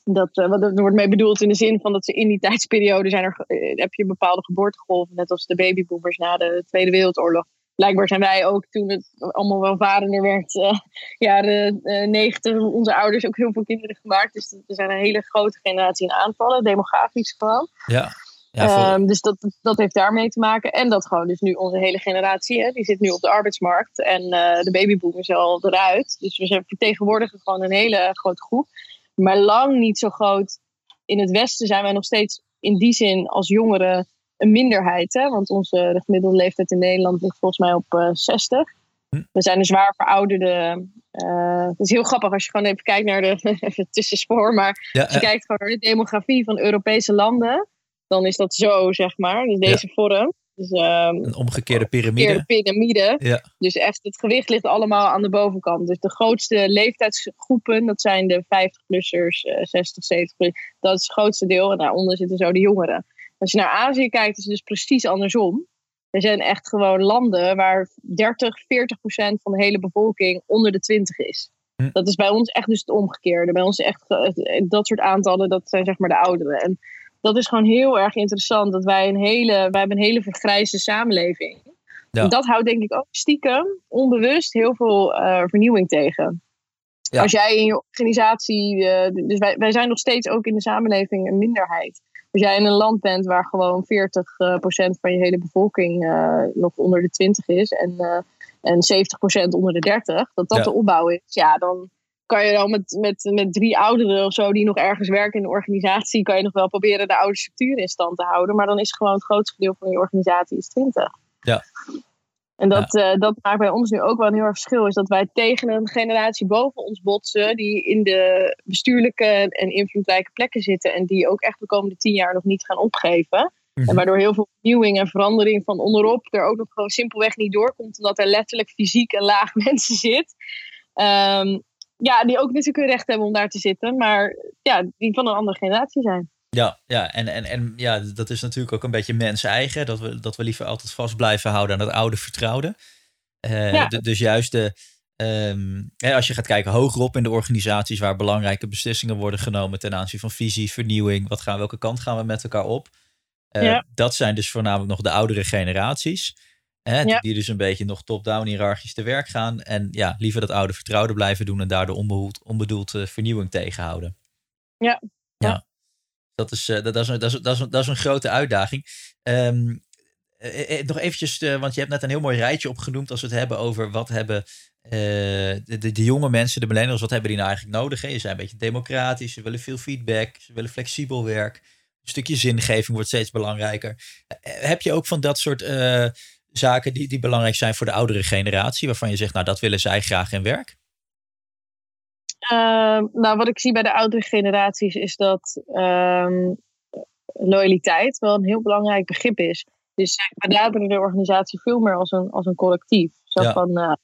dat, uh, wat er wordt mee bedoeld in de zin van dat ze in die tijdsperiode zijn er, uh, heb je bepaalde geboortegolven, net als de babyboomers na de Tweede Wereldoorlog blijkbaar zijn wij ook toen het allemaal welvarender werd, uh, jaren 90, onze ouders ook heel veel kinderen gemaakt. Dus er zijn een hele grote generatie in aanvallen, demografisch gewoon. Ja. Ja um, dus dat, dat heeft daarmee te maken. En dat gewoon, dus nu onze hele generatie, hè, die zit nu op de arbeidsmarkt. En uh, de babyboom is al eruit. Dus we zijn vertegenwoordigen gewoon een hele grote groep. Maar lang niet zo groot. In het Westen zijn wij nog steeds in die zin als jongeren een minderheid. Hè? Want onze de gemiddelde leeftijd in Nederland ligt volgens mij op uh, eh, 60. Hm. We zijn een zwaar verouderde. Uh, het is heel grappig als je gewoon even kijkt naar de. even tussenspoor, maar als je kijkt gewoon naar de demografie van Europese landen. Dan is dat zo, zeg maar. Dus deze vorm. Dus, um, een omgekeerde piramide. piramide. Ja. Dus echt, het gewicht ligt allemaal aan de bovenkant. Dus de grootste leeftijdsgroepen, dat zijn de 50-plussers, uh, 60, 70 plus. Dat is het grootste deel. En daaronder zitten zo de jongeren. Als je naar Azië kijkt, is het dus precies andersom. Er zijn echt gewoon landen waar 30, 40 procent van de hele bevolking onder de 20 is. Hm. Dat is bij ons echt dus het omgekeerde. Bij ons echt dat soort aantallen, dat zijn zeg maar de ouderen. En dat is gewoon heel erg interessant. Dat wij een hele, wij hebben een hele vergrijzde samenleving. Ja. Dat houdt denk ik ook stiekem, onbewust, heel veel uh, vernieuwing tegen. Ja. Als jij in je organisatie, uh, dus wij, wij zijn nog steeds ook in de samenleving een minderheid. Als jij in een land bent waar gewoon 40% uh, van je hele bevolking nog onder de 20 is en, en 70% onder de 30, dat dat ja. de opbouw is, ja, dan kan je dan met, met, met drie ouderen of zo die nog ergens werken in de organisatie, kan je nog wel proberen de oude structuur in stand te houden. Maar dan is gewoon het grootste deel van je organisatie is 20. Ja. En dat, ja. uh, dat maakt bij ons nu ook wel een heel erg verschil. Is dat wij tegen een generatie boven ons botsen. Die in de bestuurlijke en invloedrijke plekken zitten. En die ook echt de komende tien jaar nog niet gaan opgeven. Mm -hmm. En waardoor heel veel vernieuwing en verandering van onderop er ook nog gewoon simpelweg niet doorkomt. Omdat er letterlijk fysiek een laag mensen zit. Um, ja, die ook natuurlijk een recht hebben om daar te zitten. Maar ja, die van een andere generatie zijn. Ja, ja en, en, en ja, dat is natuurlijk ook een beetje mens eigen. Dat we, dat we liever altijd vast blijven houden aan het oude vertrouwde. Uh, ja. Dus juist de, um, hè, als je gaat kijken hogerop in de organisaties waar belangrijke beslissingen worden genomen ten aanzien van visie, vernieuwing, wat gaan, welke kant gaan we met elkaar op? Uh, ja. Dat zijn dus voornamelijk nog de oudere generaties. Hè, ja. Die dus een beetje nog top-down hiërarchisch te werk gaan. En ja, liever dat oude vertrouwde blijven doen en daardoor onbedoeld, onbedoeld vernieuwing tegenhouden. Ja. ja. Dat is, uh, dat, is, dat, is, dat, is, dat is een grote uitdaging. Um, uh, nog eventjes, want je hebt net een heel mooi rijtje opgenoemd als we het hebben over wat hebben de, de, de, jonge mensen, de millennials, wat hebben die nou eigenlijk nodig? Hè? Ze zijn een beetje democratisch, ze willen veel feedback, ze willen flexibel werk. Een stukje zingeving wordt steeds belangrijker. heb je ook van dat soort zaken die, die belangrijk zijn voor de oudere generatie, waarvan je zegt, nou dat willen zij graag in werk? Uh, nou, wat ik zie bij de oudere generaties is dat um, loyaliteit wel een heel belangrijk begrip is. Dus zij benaderen de organisatie veel meer als een, als een collectief. Zo ja. van, uh, het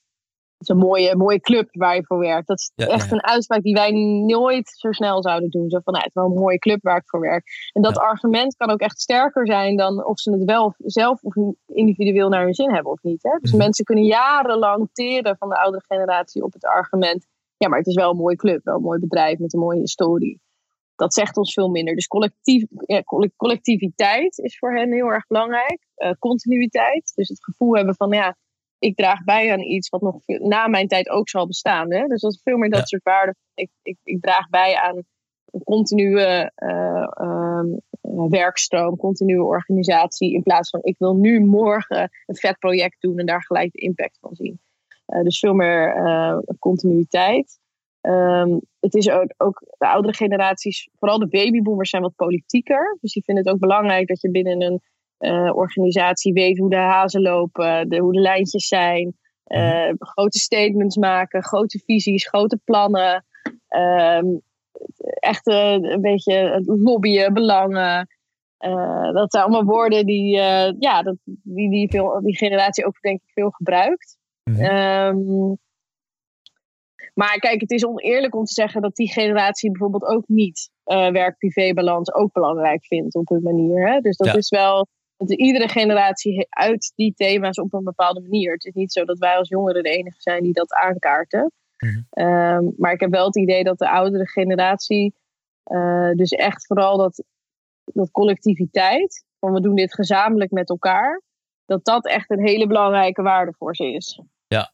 is een mooie, mooie club waar je voor werkt. Dat is ja, echt ja. een uitspraak die wij nooit zo snel zouden doen. Zo van, nou, het is wel een mooie club waar ik voor werk. En dat argument kan ook echt sterker zijn dan of ze het wel zelf of individueel naar hun zin hebben of niet. Hè? Dus mm -hmm. mensen kunnen jarenlang teren van de oudere generatie op het argument. Ja, maar het is wel een mooie club, wel een mooi bedrijf met een mooie historie. Dat zegt ons veel minder. Dus collectief, ja, collectiviteit is voor hen heel erg belangrijk. Uh, continuïteit. Dus het gevoel hebben van ja, ik draag bij aan iets wat nog na mijn tijd ook zal bestaan. Hè? Dus dat is veel meer dat ja. soort waarden. Ik, ik, ik, draag bij aan een continue uh, um, werkstroom, continue organisatie. In plaats van ik wil nu morgen een vet project doen en daar gelijk de impact van zien. Uh, dus veel meer uh, continuïteit. Um, het is ook, ook, de oudere generaties, vooral de babyboomers, zijn wat politieker. Dus die vinden het ook belangrijk dat je binnen een organisatie weet hoe de hazen lopen, de, hoe de lijntjes zijn. Uh, grote statements maken, grote visies, grote plannen. Ehm, echt een beetje lobbyen, belangen. Dat zijn allemaal woorden die, ja, dat, die, die, veel, die generatie ook denk ik veel gebruikt. Mhm. Ehm, maar kijk, het is oneerlijk om te zeggen dat die generatie bijvoorbeeld ook niet werk-privé-balans ook belangrijk vindt op een manier. Hè? Dus dat is wel. Dat iedere generatie uit die thema's op een bepaalde manier. Het is niet zo dat wij als jongeren de enige zijn die dat aankaarten. Mhm. Ehm, maar ik heb wel het idee dat de oudere generatie, dus echt vooral dat dat collectiviteit, van we doen dit gezamenlijk met elkaar, dat dat echt een hele belangrijke waarde voor ze is. Ja,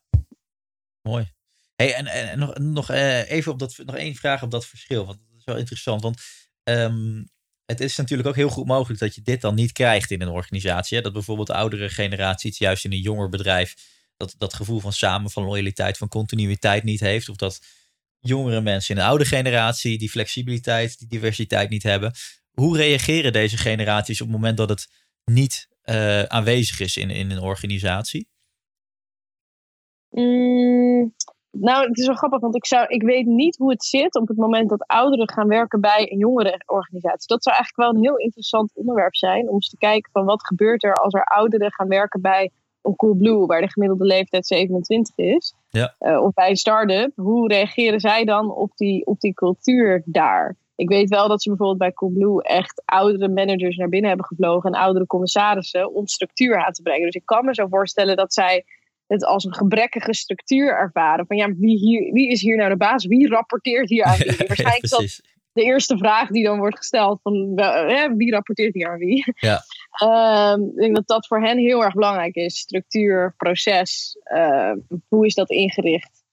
mooi. Hey, en, en, nog, nog uh, even op dat, nog één vraag op dat verschil, want dat is wel interessant. Want ehm, het is natuurlijk ook heel goed mogelijk dat je dit dan niet krijgt in een organisatie. Dat bijvoorbeeld de oudere generatie het juist in een jonger bedrijf dat, dat gevoel van samen, van loyaliteit, van continuïteit niet heeft. Of dat jongere mensen in een oude generatie die flexibiliteit, die diversiteit niet hebben. Hoe reageren deze generaties op het moment dat het niet uh, aanwezig is in, in een organisatie? Mm, nou, het is wel grappig, want ik, zou, ik weet niet hoe het zit op het moment dat ouderen gaan werken bij een jongere organisatie. Dat zou eigenlijk wel een heel interessant onderwerp zijn om eens te kijken van wat gebeurt er als er ouderen gaan werken bij een Coolblue, waar de gemiddelde leeftijd 27 is. Ja. Uh, of bij een start-up. Hoe reageren zij dan op die, op die cultuur daar? Ik weet wel dat ze bijvoorbeeld bij Coolblue echt oudere managers naar binnen hebben gevlogen en oudere commissarissen om structuur aan te brengen. Dus ik kan me zo voorstellen dat zij het als een gebrekkige structuur ervaren. Van ja, wie, hier, wie is hier nou de baas? Wie rapporteert hier aan wie? Waarschijnlijk is dat de eerste vraag die dan wordt gesteld. Van, wie rapporteert hier aan wie? Ja. Ehm, ik denk dat dat voor hen heel erg belangrijk is. Structuur, proces. Uh, hoe is dat ingericht?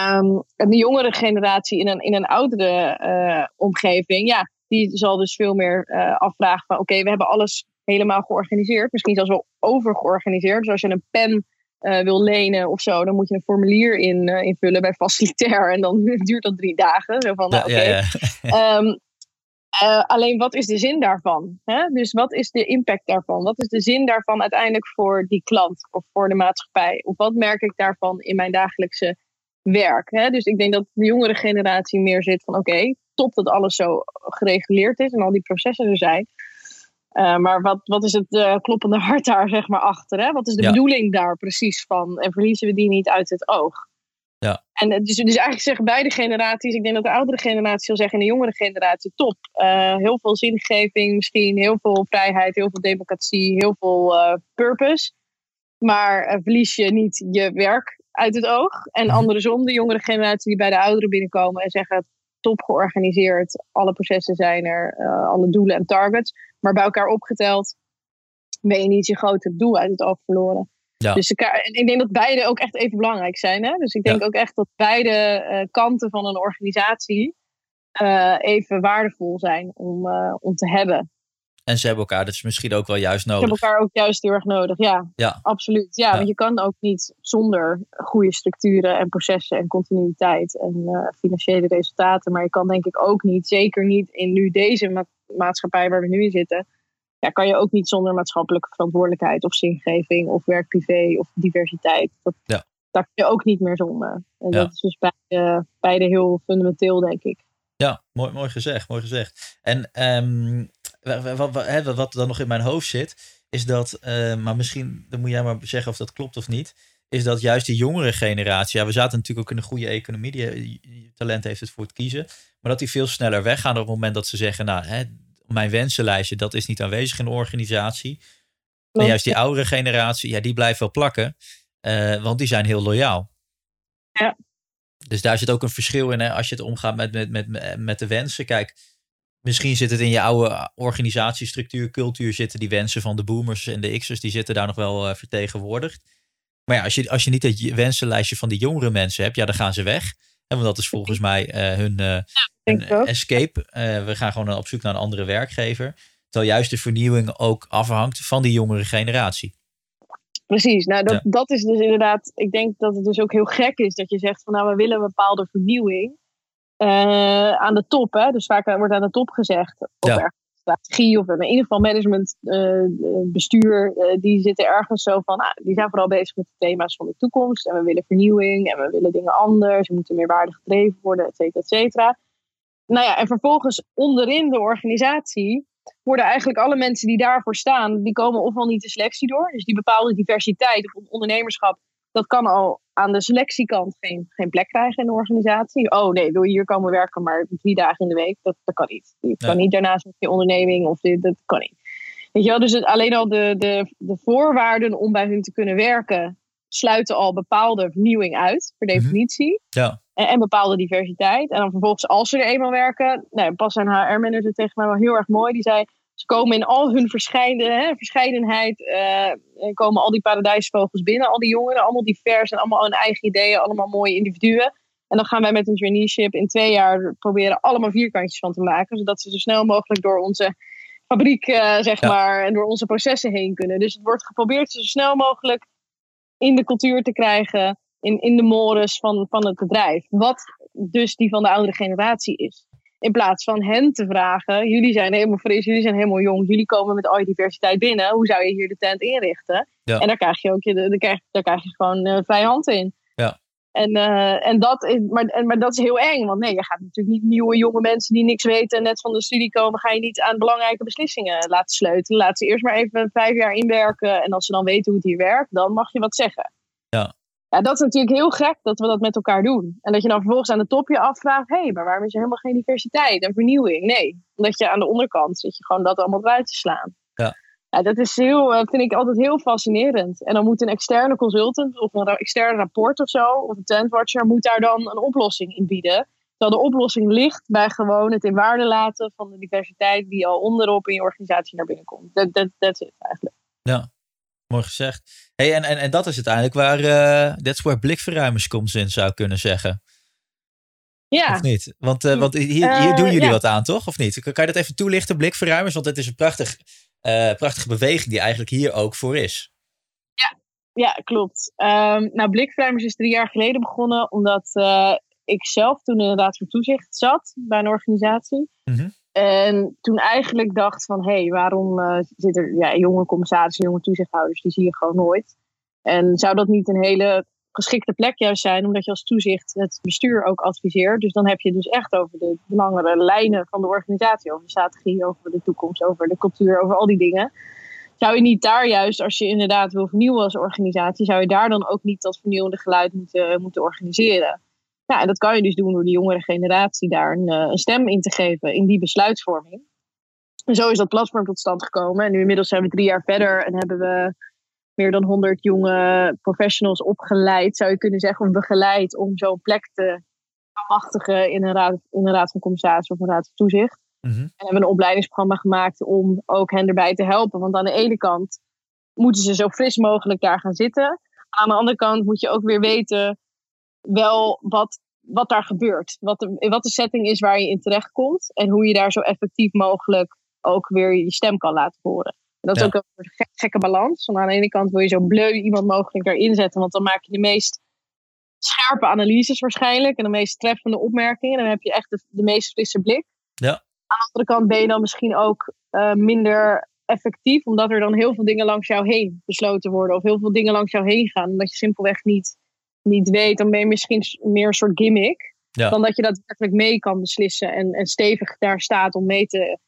Um, de jongere generatie in een, in een oudere uh, omgeving, ja, die zal dus veel meer uh, afvragen van oké, we hebben alles helemaal georganiseerd. Misschien zelfs wel overgeorganiseerd. Dus als je een pen uh, wil lenen of zo, dan moet je een formulier in, invullen bij facilitair. En dan duurt dat drie dagen. Zo van, nou, oké. Okay. Ja, um, alleen wat is de zin daarvan? Hè? Dus wat is de impact daarvan? Wat is de zin daarvan uiteindelijk voor die klant of voor de maatschappij? Of wat merk ik daarvan in mijn dagelijkse werk. Hè? Dus ik denk dat de jongere generatie meer zit van oké, top dat alles zo gereguleerd is en al die processen er zijn. Uh, maar wat, wat is het uh, kloppende hart daar zeg maar achter? Hè? Wat is de bedoeling daar precies van? En verliezen we die niet uit het oog? Ja. En dus, dus eigenlijk zeggen beide generaties, ik denk dat de oudere generatie zal zeggen en de jongere generatie, top. Uh, heel veel zingeving misschien, heel veel vrijheid, heel veel democratie, heel veel purpose. Maar verlies je niet je werk uit het oog. En mhm. andersom, de jongere generatie die bij de ouderen binnenkomen en zeggen: top georganiseerd, alle processen zijn er, alle doelen en targets. Maar bij elkaar opgeteld ben je niet je grote doel uit het oog verloren. Ja. Dus en ik denk dat beide ook echt even belangrijk zijn. Hè? Dus ik denk ook echt dat beide uh, kanten van een organisatie uh, even waardevol zijn om, om te hebben. En ze hebben elkaar dus misschien ook wel juist nodig. Ze hebben elkaar ook juist heel erg nodig, ja. ja. Absoluut. Ja, want je kan ook niet zonder goede structuren en processen en continuïteit en financiële resultaten. Maar je kan denk ik ook niet, zeker niet in nu deze maatschappij waar we nu in zitten, ja, kan je ook niet zonder maatschappelijke verantwoordelijkheid of zingeving of werk-privé of diversiteit. Dat, ja. Daar kun je ook niet meer zonder. En dat is dus beide, beide heel fundamenteel, denk ik. Ja, mooi, mooi gezegd, mooi gezegd. En um, wat, wat, wat dan nog in mijn hoofd zit, is dat, uh, maar misschien, dan moet jij maar zeggen of dat klopt of niet, is dat juist die jongere generatie, ja, we zaten natuurlijk ook in een goede economie, die, talent heeft het voor het kiezen, maar dat die veel sneller weggaan op het moment dat ze zeggen, nou, hè, mijn wensenlijstje, dat is niet aanwezig in de organisatie. En juist die oudere generatie, ja, die blijft wel plakken, uh, want die zijn heel loyaal. Ja. Dus daar zit ook een verschil in hè, als je het omgaat met, met, met, met de wensen. Kijk, misschien zit het in je oude organisatiestructuur, cultuur zitten die wensen van de boomers en de X'ers, die zitten daar nog wel vertegenwoordigd. Maar ja, als je, als je niet het wensenlijstje van die jongere mensen hebt, ja, dan gaan ze weg. En want dat is volgens mij uh, hun, uh, escape. we gaan gewoon op zoek naar een andere werkgever. Terwijl juist de vernieuwing ook afhangt van die jongere generatie. Precies, nou dat, dat is dus inderdaad, ik denk dat het dus ook heel gek is dat je zegt van nou we willen een bepaalde vernieuwing uh, aan de top. Hè? Dus vaak wordt aan de top gezegd, of ja. Strategie of in ieder geval management, uh, bestuur, uh, die zitten ergens zo van, ah, die zijn vooral bezig met de thema's van de toekomst en we willen vernieuwing en we willen dingen anders, we moeten meer waarde gedreven worden, et cetera, et cetera. Nou ja, en vervolgens onderin de organisatie worden eigenlijk alle mensen die daarvoor staan, die komen ofwel niet de selectie door, dus die bepaalde diversiteit of ondernemerschap, dat kan al aan de selectiekant geen, geen plek krijgen in de organisatie. Oh nee, wil je hier komen werken, maar drie dagen in de week, dat, dat kan niet. Je kan niet daarnaast met je onderneming of dit, dat kan niet. Weet je wel, dus het, alleen al de, de, de voorwaarden om bij hun te kunnen werken, sluiten al bepaalde vernieuwing uit, per mhm. definitie. Ja. En, en, bepaalde diversiteit. En dan vervolgens, als ze er eenmaal werken, nou, pas een HR-manager tegen mij wel heel erg mooi, die zei. Ze komen in al hun hè, verscheidenheid, uh, komen al die paradijsvogels binnen, al die jongeren, allemaal divers en allemaal hun eigen ideeën, allemaal mooie individuen. En dan gaan wij met een traineeship in twee jaar proberen allemaal vierkantjes van te maken, zodat ze zo snel mogelijk door onze fabriek, uh, zeg maar, en door onze processen heen kunnen. Dus het wordt geprobeerd zo snel mogelijk in de cultuur te krijgen, in, in de mores van, van het bedrijf. Wat dus die van de oudere generatie is. In plaats van hen te vragen, jullie zijn helemaal fris, jullie zijn helemaal jong, jullie komen met al je diversiteit binnen, hoe zou je hier de tent inrichten? En daar krijg je ook je, daar krijg, daar krijg je gewoon uh, vrije hand in. Ja. En, uh, en dat is, maar, en, maar dat is heel eng, want nee, je gaat natuurlijk niet nieuwe jonge mensen die niks weten net van de studie komen, ga je niet aan belangrijke beslissingen laten sleutelen. Laat ze eerst maar even vijf jaar inwerken en als ze dan weten hoe het hier werkt, dan mag je wat zeggen. Ja. Ja, dat is natuurlijk heel gek dat we dat met elkaar doen. En dat je dan vervolgens aan de top je afvraagt: hé, hey, maar waarom is er helemaal geen diversiteit en vernieuwing? Nee, omdat je aan de onderkant zit je gewoon dat allemaal eruit te slaan. Ja. Ja, dat is heel, eh, vind ik altijd heel fascinerend. En dan moet een externe consultant of een externe rapport of zo, of een trendwatcher, moet daar dan een oplossing in bieden. Terwijl de oplossing ligt bij gewoon het in waarde laten van de diversiteit die al onderop in je organisatie naar binnen komt. Dat is het eigenlijk. Ja, Mooi gezegd. Hey, en, en, en dat is uiteindelijk waar, uh, that's where blikverruimers komt in, zou kunnen zeggen. Ja. Of niet? Want, uh, want hier, hier uh, doen jullie wat aan, toch? Of niet? Kan je dat even toelichten, blikverruimers? Want het is een prachtig, prachtige beweging die eigenlijk hier ook voor is. Ja, ja klopt. Um, nou, blikverruimers is drie jaar geleden begonnen, omdat ik zelf toen in de Raad van Toezicht zat bij een organisatie. Mm -hmm. En toen eigenlijk dacht van, hé, hey, waarom uh, zitten er ja, jonge commissarissen, jonge toezichthouders, die zie je gewoon nooit. En zou dat niet een hele geschikte plek juist zijn, omdat je als toezicht het bestuur ook adviseert. Dus dan heb je dus echt over de langere lijnen van de organisatie, over de strategie, over de toekomst, over de cultuur, over al die dingen. Zou je niet daar juist, als je inderdaad wil vernieuwen als organisatie, zou je daar dan ook niet dat vernieuwende geluid moeten, moeten organiseren? Ja, en dat kan je dus doen door de jongere generatie daar een, eh, een stem in te geven in die besluitvorming. En zo is dat platform tot stand gekomen. En nu inmiddels zijn we drie jaar verder en hebben we meer dan 100 jonge professionals opgeleid, zou je kunnen zeggen, of begeleid om zo'n plek te machtigen in een raad, in een raad van commissarissen of een raad van toezicht. Mm -hmm. En hebben een opleidingsprogramma gemaakt om ook hen erbij te helpen. Want aan de ene kant moeten ze zo fris mogelijk daar gaan zitten. Aan de andere kant moet je ook weer weten wel wat, wat daar gebeurt. Wat de, wat de setting is waar je in terecht komt. En hoe je daar zo effectief mogelijk ook weer je stem kan laten horen. En dat is ook een gekke balans. Want aan de ene kant wil je zo bleu iemand mogelijk erin zetten. Want dan maak je de meest scherpe analyses waarschijnlijk. En de meest treffende opmerkingen. En dan heb je echt de, de meest frisse blik. Ja. Aan de andere kant ben je dan misschien ook uh, minder effectief. Omdat er dan heel veel dingen langs jou heen besloten worden. Of heel veel dingen langs jou heen gaan. Omdat je simpelweg niet niet weet, dan ben je misschien meer een soort gimmick. Dan dat je dat werkelijk mee kan beslissen en, en stevig daar staat om mee te,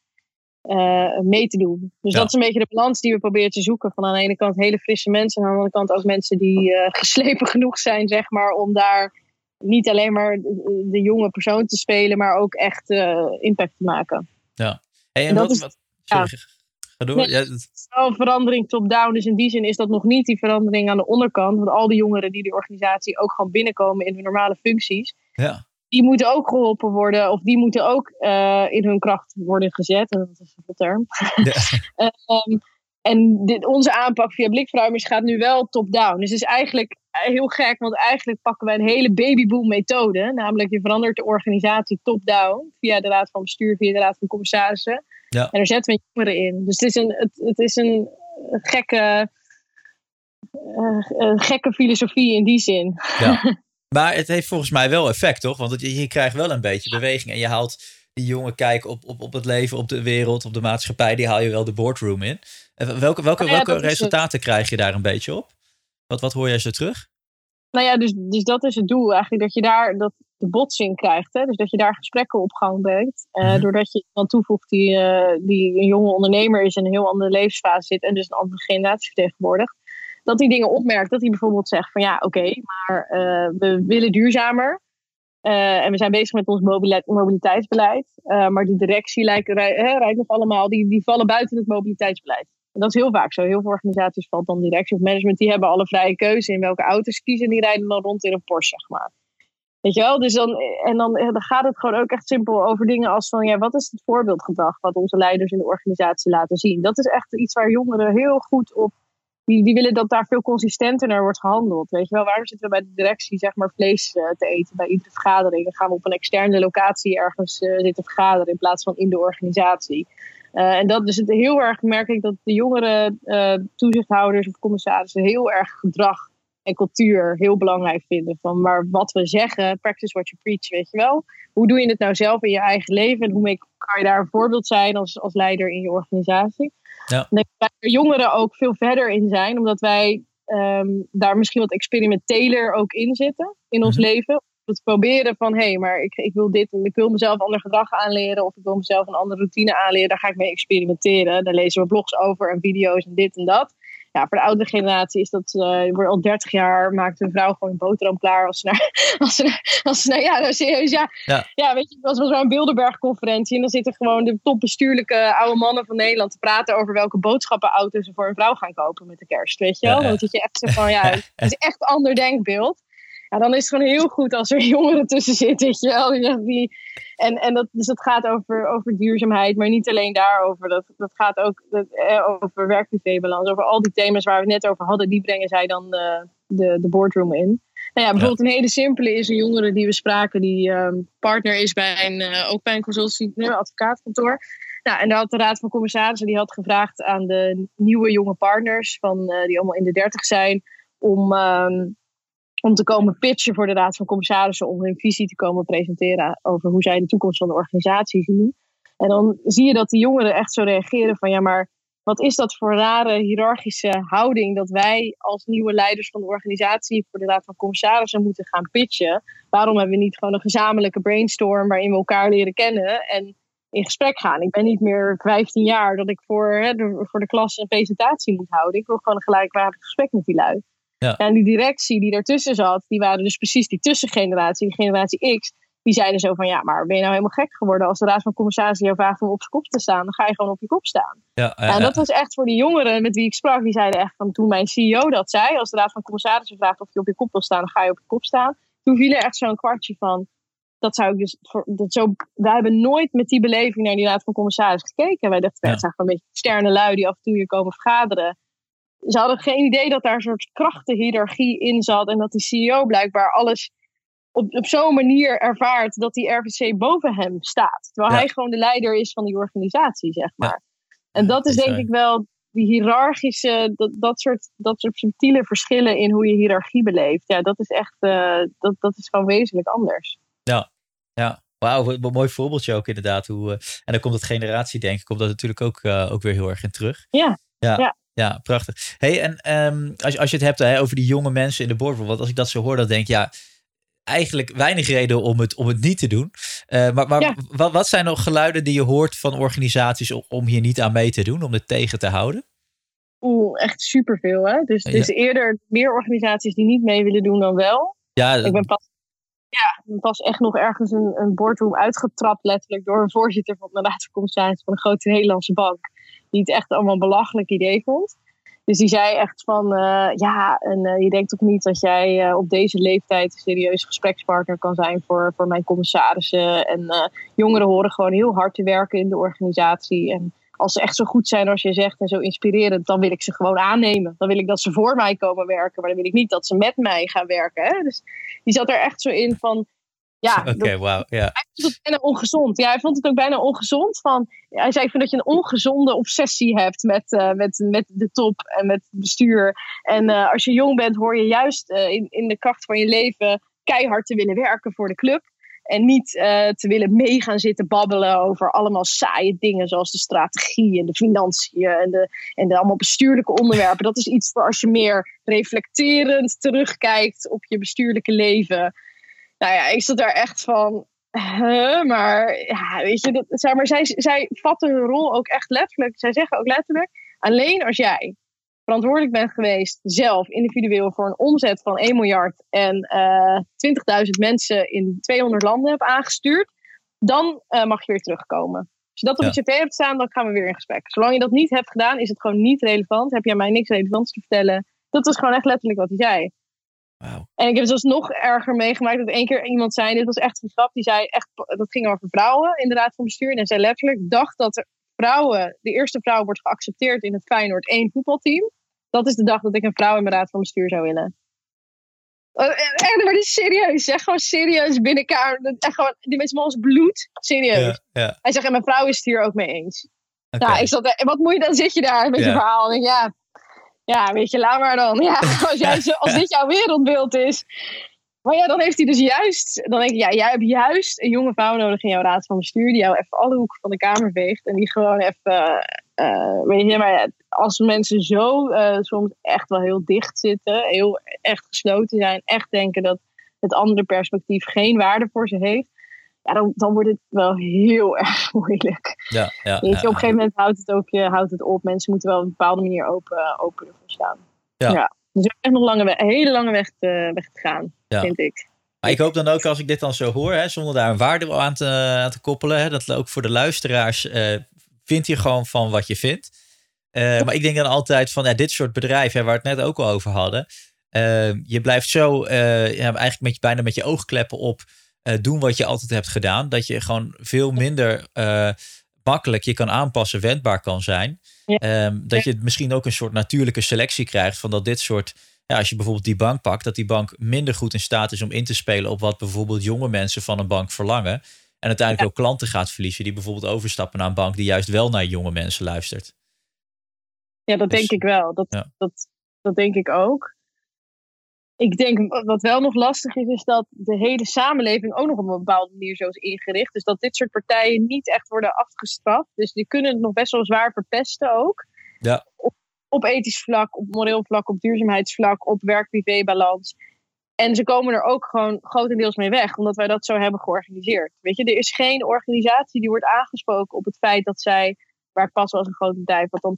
uh, mee te doen. Dus dat is een beetje de balans die we proberen te zoeken. Van aan de ene kant hele frisse mensen, en aan de andere kant ook mensen die uh, geslepen genoeg zijn, zeg maar, om daar niet alleen maar de, de jonge persoon te spelen, maar ook echt uh, impact te maken. Ja. Hey, en, wat, is, wat, sorry. Ga door. ja, Een verandering top-down. Dus in die zin is dat nog niet die verandering aan de onderkant. Want al die jongeren die die organisatie ook gewoon binnenkomen in hun normale functies. Ja. Die moeten ook geholpen worden. Of die moeten ook uh, in hun kracht worden gezet. Dat is een term. Ja. um, en dit, onze aanpak via blikverruimers gaat nu wel top-down. Dus het is eigenlijk heel gek, want eigenlijk pakken we een hele babyboom methode. Namelijk je verandert de organisatie top-down via de raad van bestuur, via de raad van commissarissen. Ja. En daar zetten we jongeren in. Dus het is een, het, het is een gekke, uh, een gekke filosofie in die zin. Ja. Maar het heeft volgens mij wel effect, toch? Want je, je krijgt wel een beetje beweging en je haalt die jonge kijk op, op, op het leven, op de wereld, op de maatschappij, die haal je wel de boardroom in. welke welke, nou welke resultaten krijg je daar een beetje op? Wat, wat hoor jij zo terug? Nou ja, dus, dus dat is het doel eigenlijk. Dat je daar dat de botsing krijgt. Hè? Dus dat je daar gesprekken op gang brengt. Uh, Doordat je iemand toevoegt die, uh, die een jonge ondernemer is en een heel andere levensfase zit. En dus een andere generatie vertegenwoordigt. Dat die dingen opmerkt. Dat hij bijvoorbeeld zegt van ja, oké, maar uh, we willen duurzamer. en we zijn bezig met ons mobiliteitsbeleid. maar de directie lijkt, rijdt nog allemaal. Die, die vallen buiten het mobiliteitsbeleid. En dat is heel vaak zo. Heel veel organisaties valt dan directie of management. Die hebben alle vrije keuze in welke auto's kiezen. En die rijden dan rond in een Porsche, zeg maar. Weet je wel? Dus dan, en dan, dan gaat het gewoon ook echt simpel over dingen als van... Ja, wat is het voorbeeldgedrag wat onze leiders in de organisatie laten zien? Dat is echt iets waar jongeren heel goed op... Die, die willen dat daar veel consistenter naar wordt gehandeld. Weet je wel? Waarom zitten we bij de directie zeg maar vlees uh, te eten bij iedere vergadering? Dan gaan we op een externe locatie ergens uh, zitten vergaderen in plaats van in de organisatie. En dat is het heel erg merk ik dat de jongere toezichthouders of commissarissen heel erg gedrag en cultuur heel belangrijk vinden. Van maar wat we zeggen, practice what you preach, weet je wel. Hoe doe je het nou zelf in je eigen leven en hoe kan je daar een voorbeeld zijn als, als leider in je organisatie? Ja. En dat wij jongeren ook veel verder in zijn, omdat wij um, daar misschien wat experimenteler ook in zitten in ons mhm. leven het proberen van hé, hey, maar ik, ik wil dit, ik wil mezelf ander gedrag aanleren of ik wil mezelf een andere routine aanleren, daar ga ik mee experimenteren. Daar lezen we blogs over en video's en dit en dat. Ja, voor de oudere generatie is dat, uh, wordt al 30 jaar, maakt een vrouw gewoon een boterham klaar als ze naar, als ze, als ze naar ja, nou, serieus, ja, ja. ja, weet je, was wel zo'n Bilderberg-conferentie en dan zitten gewoon de topbestuurlijke oude mannen van Nederland te praten over welke boodschappenauto ze voor een vrouw gaan kopen met de kerst, weet je wel? Want dat je echt zegt van, ja, het is echt een ander denkbeeld ja, dan is het gewoon heel goed als er jongeren tussen zitten, weet je wel. Die, en en dat, dus dat gaat over, over duurzaamheid, maar niet alleen daarover. Dat, dat gaat ook dat, eh, over werk-privé-balans, over al die thema's waar we het net over hadden, die brengen zij dan de, de, de boardroom in. Nou ja, bijvoorbeeld een hele simpele is een jongere die we spraken, die um, partner is bij een, uh, ook bij een consultancy, een advocaatkantoor. Nou, en daar had de Raad van Commissarissen die had gevraagd aan de nieuwe jonge partners, van, uh, die allemaal in de dertig zijn, om um, om te komen pitchen voor de Raad van Commissarissen om hun visie te komen presenteren over hoe zij de toekomst van de organisatie zien. En dan zie je dat die jongeren echt zo reageren van ja, maar wat is dat voor rare hiërarchische houding dat wij als nieuwe leiders van de organisatie voor de Raad van Commissarissen moeten gaan pitchen? Waarom hebben we niet gewoon een gezamenlijke brainstorm waarin we elkaar leren kennen en in gesprek gaan? Ik ben niet meer 15 jaar dat ik voor, hè, voor de klas een presentatie moet houden. Ik wil gewoon een gelijkwaardig gesprek met die lui. Ja. En die directie die daartussen zat, die waren dus precies die tussengeneratie, die generatie X. Die zeiden zo van, ja, maar ben je nou helemaal gek geworden als de Raad van Commissarissen jou vraagt om op zijn kop te staan? Dan ga je gewoon op je kop staan. Ja, en dat was echt voor die jongeren met wie ik sprak, die zeiden echt van, toen mijn CEO dat zei, als de Raad van Commissarissen vraagt of je op je kop wil staan, dan ga je op je kop staan. Toen viel er echt zo'n kwartje van, dat zou ik dus, voor, dat zo, wij hebben nooit met die beleving naar die Raad van Commissarissen gekeken. Wij dachten, het zijn gewoon een beetje externe lui die af en toe hier komen vergaderen ze hadden geen idee dat daar een soort krachtenhiërarchie in zat. En dat die CEO blijkbaar alles op, op zo'n manier ervaart dat die RVC boven hem staat. Terwijl hij gewoon de leider is van die organisatie, zeg maar. En dat is denk ik wel die hiërarchische, dat, dat, soort, dat soort subtiele verschillen in hoe je hiërarchie beleeft. Ja, dat is echt, uh, dat, dat is gewoon wezenlijk anders. Ja, ja. Wauw, een mooi voorbeeldje ook inderdaad. Hoe, uh, en dan komt het generatie, denk ik, komt dat natuurlijk ook, uh, ook weer heel erg in terug. Ja, ja. ja. Ja, prachtig. Hey, en um, als, als je het hebt hè, over die jonge mensen in de boardroom, want als ik dat zo hoor, dan denk ik, ja, eigenlijk weinig reden om het, om het niet te doen. Uh, maar maar wat, wat zijn nog geluiden die je hoort van organisaties om, om hier niet aan mee te doen, om het tegen te houden? Oeh, echt superveel. Hè? Dus, dus eerder meer organisaties die niet mee willen doen dan wel. Ja, ik ben pas, ja, pas echt nog ergens een, een boardroom uitgetrapt, letterlijk door een voorzitter van de Raad van Commissarissen van een grote Nederlandse bank die het echt allemaal een belachelijk idee vond. Dus die zei echt van, uh, ja, en uh, je denkt toch niet dat jij uh, op deze leeftijd een serieuze gesprekspartner kan zijn voor, voor mijn commissarissen. En jongeren horen gewoon heel hard te werken in de organisatie. En als ze echt zo goed zijn als je zegt en zo inspirerend, dan wil ik ze gewoon aannemen. Dan wil ik dat ze voor mij komen werken, maar dan wil ik niet dat ze met mij gaan werken. Hè? Dus die zat er echt zo in van, ja, Oké, okay, wow. Yeah. Vond het bijna ongezond. Ja, hij vond het ook bijna ongezond. Van, hij zei van dat je een ongezonde obsessie hebt met, uh, met, met de top en met het bestuur. En uh, als je jong bent, hoor je juist uh, in, in de kracht van je leven keihard te willen werken voor de club. En niet te willen mee gaan zitten babbelen over allemaal saaie dingen. Zoals de strategie en de financiën en de, en de allemaal bestuurlijke onderwerpen. Dat is iets voor als je meer reflecterend terugkijkt op je bestuurlijke leven. Nou ja, ik zat daar echt van. Huh, maar ja, weet je, dat, zeg maar, zij, zij vatten hun rol ook echt letterlijk. Zij zeggen ook letterlijk: alleen als jij verantwoordelijk bent geweest, zelf individueel, voor een omzet van 1 miljard en uh, eh, 20.000 mensen in 200 landen hebt aangestuurd, dan uh, mag je weer terugkomen. Als je dat op ja. je cv hebt staan, dan gaan we weer in gesprek. Zolang je dat niet hebt gedaan, is het gewoon niet relevant. Heb aan mij niks relevants te vertellen. Dat was gewoon echt letterlijk wat hij zei. Wow. En ik heb het zelfs nog erger meegemaakt dat één keer iemand zei, dit was echt een grap, die zei echt, dat ging over vrouwen in de raad van bestuur. En zei letterlijk, dacht dat er vrouwen, de eerste vrouw wordt geaccepteerd in het Feyenoord 1 voetbalteam. Dat is de dag dat ik een vrouw in mijn raad van bestuur zou willen. Oh, echt, maar dit is serieus. Zeg gewoon serieus binnenkamer. Echt gewoon, die mensen ons bloed. Serieus. Ja, ja. Hij zegt, en mijn vrouw is het hier ook mee eens. Okay. Nou, ik zat, wat moet je dan? Zit je daar met je verhaal? En ja, ja, weet je, laat maar dan. Ja, als, jij, als dit jouw wereldbeeld is. Maar ja, dan heeft hij dus juist, dan denk ik, ja, jij hebt juist een jonge vrouw nodig in jouw raad van bestuur, die jou even alle hoeken van de kamer veegt en die gewoon even, uh, weet je, maar als mensen zo uh, soms echt wel heel dicht zitten, heel echt gesloten zijn, echt denken dat het andere perspectief geen waarde voor ze heeft, ja, dan, dan wordt het wel heel erg moeilijk. Ja, ja, weet je, op een gegeven moment houdt het ook houdt het op. Mensen moeten wel op een bepaalde manier open, open ervoor staan. Ja. ja. Dus echt nog lange, een hele lange weg te, weg te gaan, vind ik. Maar ik hoop dan ook als ik dit dan zo hoor, hè, zonder daar een waarde aan te, aan te koppelen, hè, dat ook voor de luisteraars uh, vindt je gewoon van wat je vindt. Uh, maar ik denk dan altijd van ja, dit soort bedrijven, waar we het net ook al over hadden. Uh, je blijft zo ja, eigenlijk met je, bijna met je oogkleppen op doen wat je altijd hebt gedaan. Dat je gewoon veel minder makkelijk je kan aanpassen, wendbaar kan zijn. Ehm, dat je misschien ook een soort natuurlijke selectie krijgt van dat dit soort. Ja, als je bijvoorbeeld die bank pakt, dat die bank minder goed in staat is om in te spelen op wat bijvoorbeeld jonge mensen van een bank verlangen. En uiteindelijk ook klanten gaat verliezen die bijvoorbeeld overstappen naar een bank die juist wel naar jonge mensen luistert. Ja, dat dus denk ik wel. Dat, dat, dat denk ik ook ik denk wat wel nog lastig is, is dat de hele samenleving ook nog op een bepaalde manier zo is ingericht. Dus dat dit soort partijen niet echt worden afgestraft. Dus die kunnen het nog best wel zwaar verpesten ook. Ja. Op, op ethisch vlak, op moreel vlak, op duurzaamheidsvlak, op werk-privé-balans. En ze komen er ook gewoon grotendeels mee weg, omdat wij dat zo hebben georganiseerd. Weet je, er is geen organisatie die wordt aangesproken op het feit dat zij, waar pas als een groot bedrijf, wat dan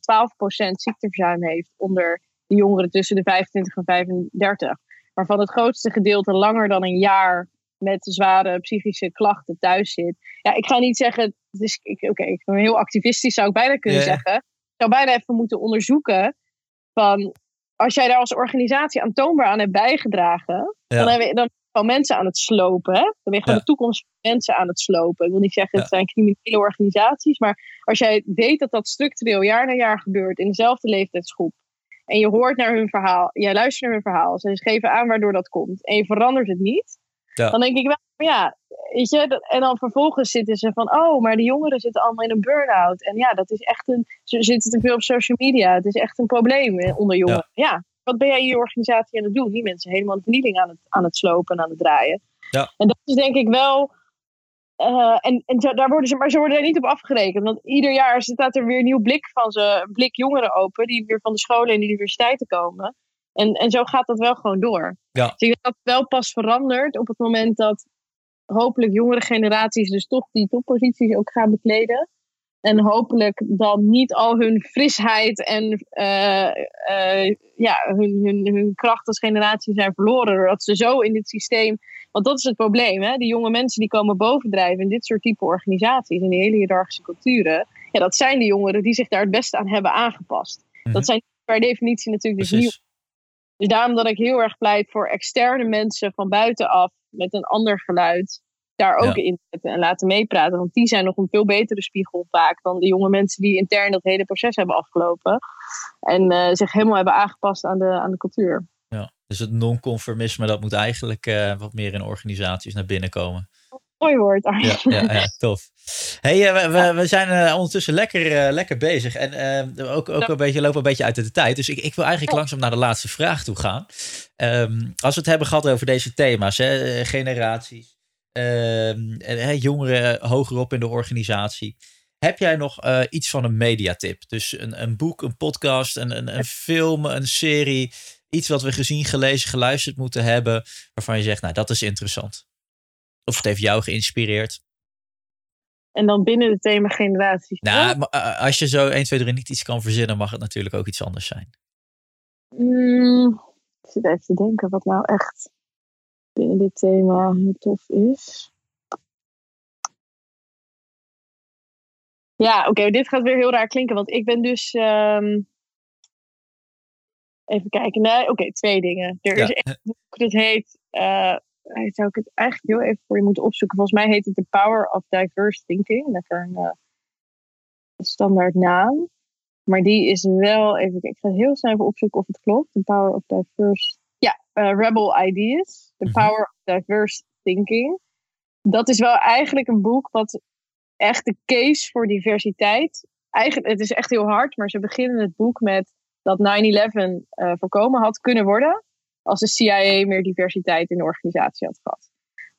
12% ziekteverzuim heeft onder de jongeren tussen de 25 en 35 waarvan het grootste gedeelte langer dan een jaar met zware psychische klachten thuis zit. Ja, ik ga niet zeggen, oké, okay, ik ben heel activistisch, zou ik bijna kunnen zeggen. Ik zou bijna even moeten onderzoeken van, als jij daar als organisatie aantoonbaar aan hebt bijgedragen, dan heb je dan gewoon mensen aan het slopen. Hè? Dan ben je gewoon de toekomst van mensen aan het slopen. Ik wil niet zeggen, het zijn criminele organisaties, maar als jij weet dat dat structureel jaar na jaar gebeurt in dezelfde leeftijdsgroep, en je hoort naar hun verhaal, jij luistert naar hun verhaal, ze geven aan waardoor dat komt en je verandert het niet, ja. dan denk ik wel, ja, weet je, en dan vervolgens zitten ze van, oh, maar de jongeren zitten allemaal in een burn-out. En ja, dat is echt een, ze zitten te veel op social media, het is echt een probleem onder jongeren. Ja. wat ben jij in je organisatie aan het doen? Die mensen helemaal de vernieling aan het, aan het slopen en aan het draaien. Ja. En dat is denk ik wel uh, en en zo, daar worden ze, maar ze worden er niet op afgerekend. Want ieder jaar staat er weer een nieuw blik van ze, blik jongeren open, die weer van de scholen en de universiteiten komen. En, en zo gaat dat wel gewoon door. Ja. Dus ik denk dat het wel pas verandert op het moment dat hopelijk jongere generaties dus toch die topposities ook gaan bekleden. En hopelijk dan niet al hun frisheid en uh, uh, ja, hun, hun, hun kracht als generatie zijn verloren. Doordat ze zo in dit systeem want dat is het probleem. Hè? Die jonge mensen die komen bovendrijven in dit soort type organisaties, in die hele hiërarchische culturen. Ja, dat zijn de jongeren die zich daar het beste aan hebben aangepast. Mhm. Dat zijn per definitie natuurlijk dus nieuw. Dus daarom dat ik heel erg pleit voor externe mensen van buitenaf met een ander geluid daar ook in zetten en laten meepraten. Want die zijn nog een veel betere spiegel vaak dan de jonge mensen die intern dat hele proces hebben afgelopen. En uh, zich helemaal hebben aangepast aan de, aan de cultuur. Dus het non-conformisme, dat moet eigenlijk uh, wat meer in organisaties naar binnen komen. Mooi woord, ja, ja, ja, tof. Hey, uh, we, we, zijn uh, ondertussen lekker, lekker bezig. En ook, ook een beetje, lopen een beetje uit de tijd. Dus ik, ik wil eigenlijk langzaam naar de laatste vraag toe gaan. Um, als we het hebben gehad over deze thema's, hè, generaties, ehm, en, jongeren hogerop in de organisatie. Heb jij nog iets van een mediatip? Dus een, een boek, een podcast, een, een, een film, een serie. Iets wat we gezien, gelezen, geluisterd moeten hebben. Waarvan je zegt, nou dat is interessant. Of het heeft jou geïnspireerd. En dan binnen het thema generaties. Nou, als je zo 1, 2, 3 niet iets kan verzinnen, mag het natuurlijk ook iets anders zijn. Mm, ik zit even te denken wat nou echt binnen dit thema tof is. Ja, oké, dit gaat weer heel raar klinken, want ik ben dus. Um, even kijken. Nee, oké, twee dingen. Er is een boek dat heet. Uh, zou ik het eigenlijk heel even voor je moeten opzoeken. Volgens mij heet het The Power of Diverse Thinking. Lekker een, uh, standaard naam. Maar die is wel even. Ik ga heel snel even opzoeken of het klopt. The Power of Diverse. Ja, uh, Rebel Ideas. The mhm. Power of Diverse Thinking. Dat is wel eigenlijk een boek wat echt de case voor diversiteit. Eigenlijk, het is echt heel hard, maar ze beginnen het boek met dat 9-11 uh, voorkomen had kunnen worden als de CIA meer diversiteit in de organisatie had gehad.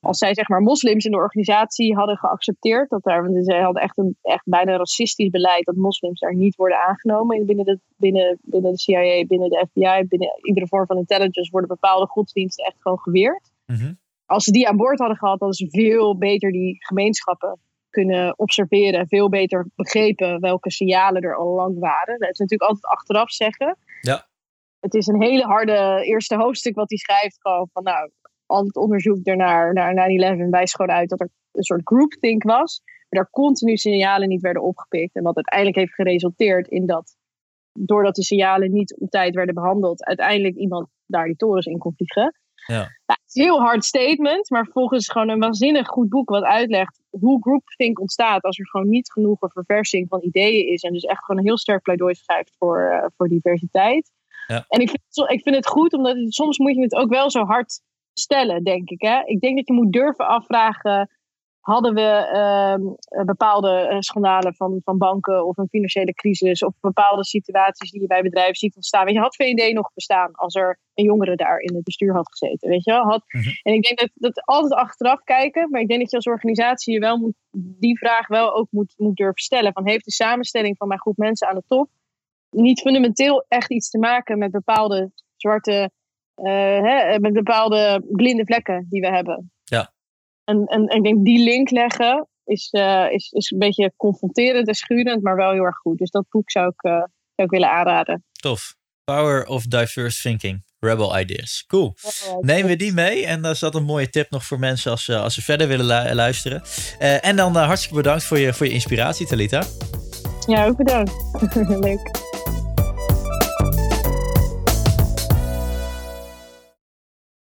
Als zij zeg maar moslims in de organisatie hadden geaccepteerd, dat daar, want zij hadden echt een echt bijna racistisch beleid dat moslims daar niet worden aangenomen binnen de, binnen, binnen de CIA, binnen de FBI, binnen iedere vorm van intelligence worden bepaalde godsdiensten echt gewoon geweerd. Mhm. Als ze die aan boord hadden gehad, hadden ze veel beter die gemeenschappen kunnen observeren, veel beter begrepen welke signalen er al lang waren. Dat is natuurlijk altijd achteraf zeggen. Ja het is een hele harde eerste hoofdstuk wat hij schrijft. Gewoon van nou, al het onderzoek ernaar, naar 9-11 wijst gewoon uit dat er een soort groupthink was. Maar daar continu signalen niet werden opgepikt. En wat uiteindelijk heeft geresulteerd in dat, doordat die signalen niet op tijd werden behandeld, uiteindelijk iemand daar die torens in kon vliegen. Ja. het is een heel hard statement, maar volgens gewoon een waanzinnig goed boek wat uitlegt hoe groupthink ontstaat als er gewoon niet genoeg een verversing van ideeën is. En dus echt gewoon een heel sterk pleidooi schrijft voor, uh, voor diversiteit. Ja. En ik vind, ik vind het goed, omdat soms moet je het ook wel zo hard stellen, denk ik. Hè? Ik denk dat je moet durven afvragen. Hadden we uh, bepaalde eh, schandalen van, van banken of een financiële crisis of bepaalde situaties die je bij bedrijven ziet ontstaan? Weet je, had VND nog bestaan als er een jongere daar in het bestuur had gezeten? Weet je wel? Had, mhm. En ik denk dat, dat altijd achteraf kijken, maar ik denk dat je als organisatie je wel moet, die vraag wel ook moet, moet durven stellen. Van heeft de samenstelling van mijn groep mensen aan de top niet fundamenteel echt iets te maken met bepaalde zwarte, hè, met bepaalde blinde vlekken die we hebben. Ja. En, en, en ik denk die link leggen is, uh, is, is een beetje confronterend en schurend, maar wel heel erg goed. Dus dat boek zou ik, zou ik willen aanraden. Tof. Power of Diverse Thinking. Rebel Ideas. Cool. Nemen we die mee. En dat is dat een mooie tip nog voor mensen als, als ze verder willen luisteren. en dan hartstikke bedankt voor je, voor je inspiratie, Talita. Ja, ook bedankt. Leuk.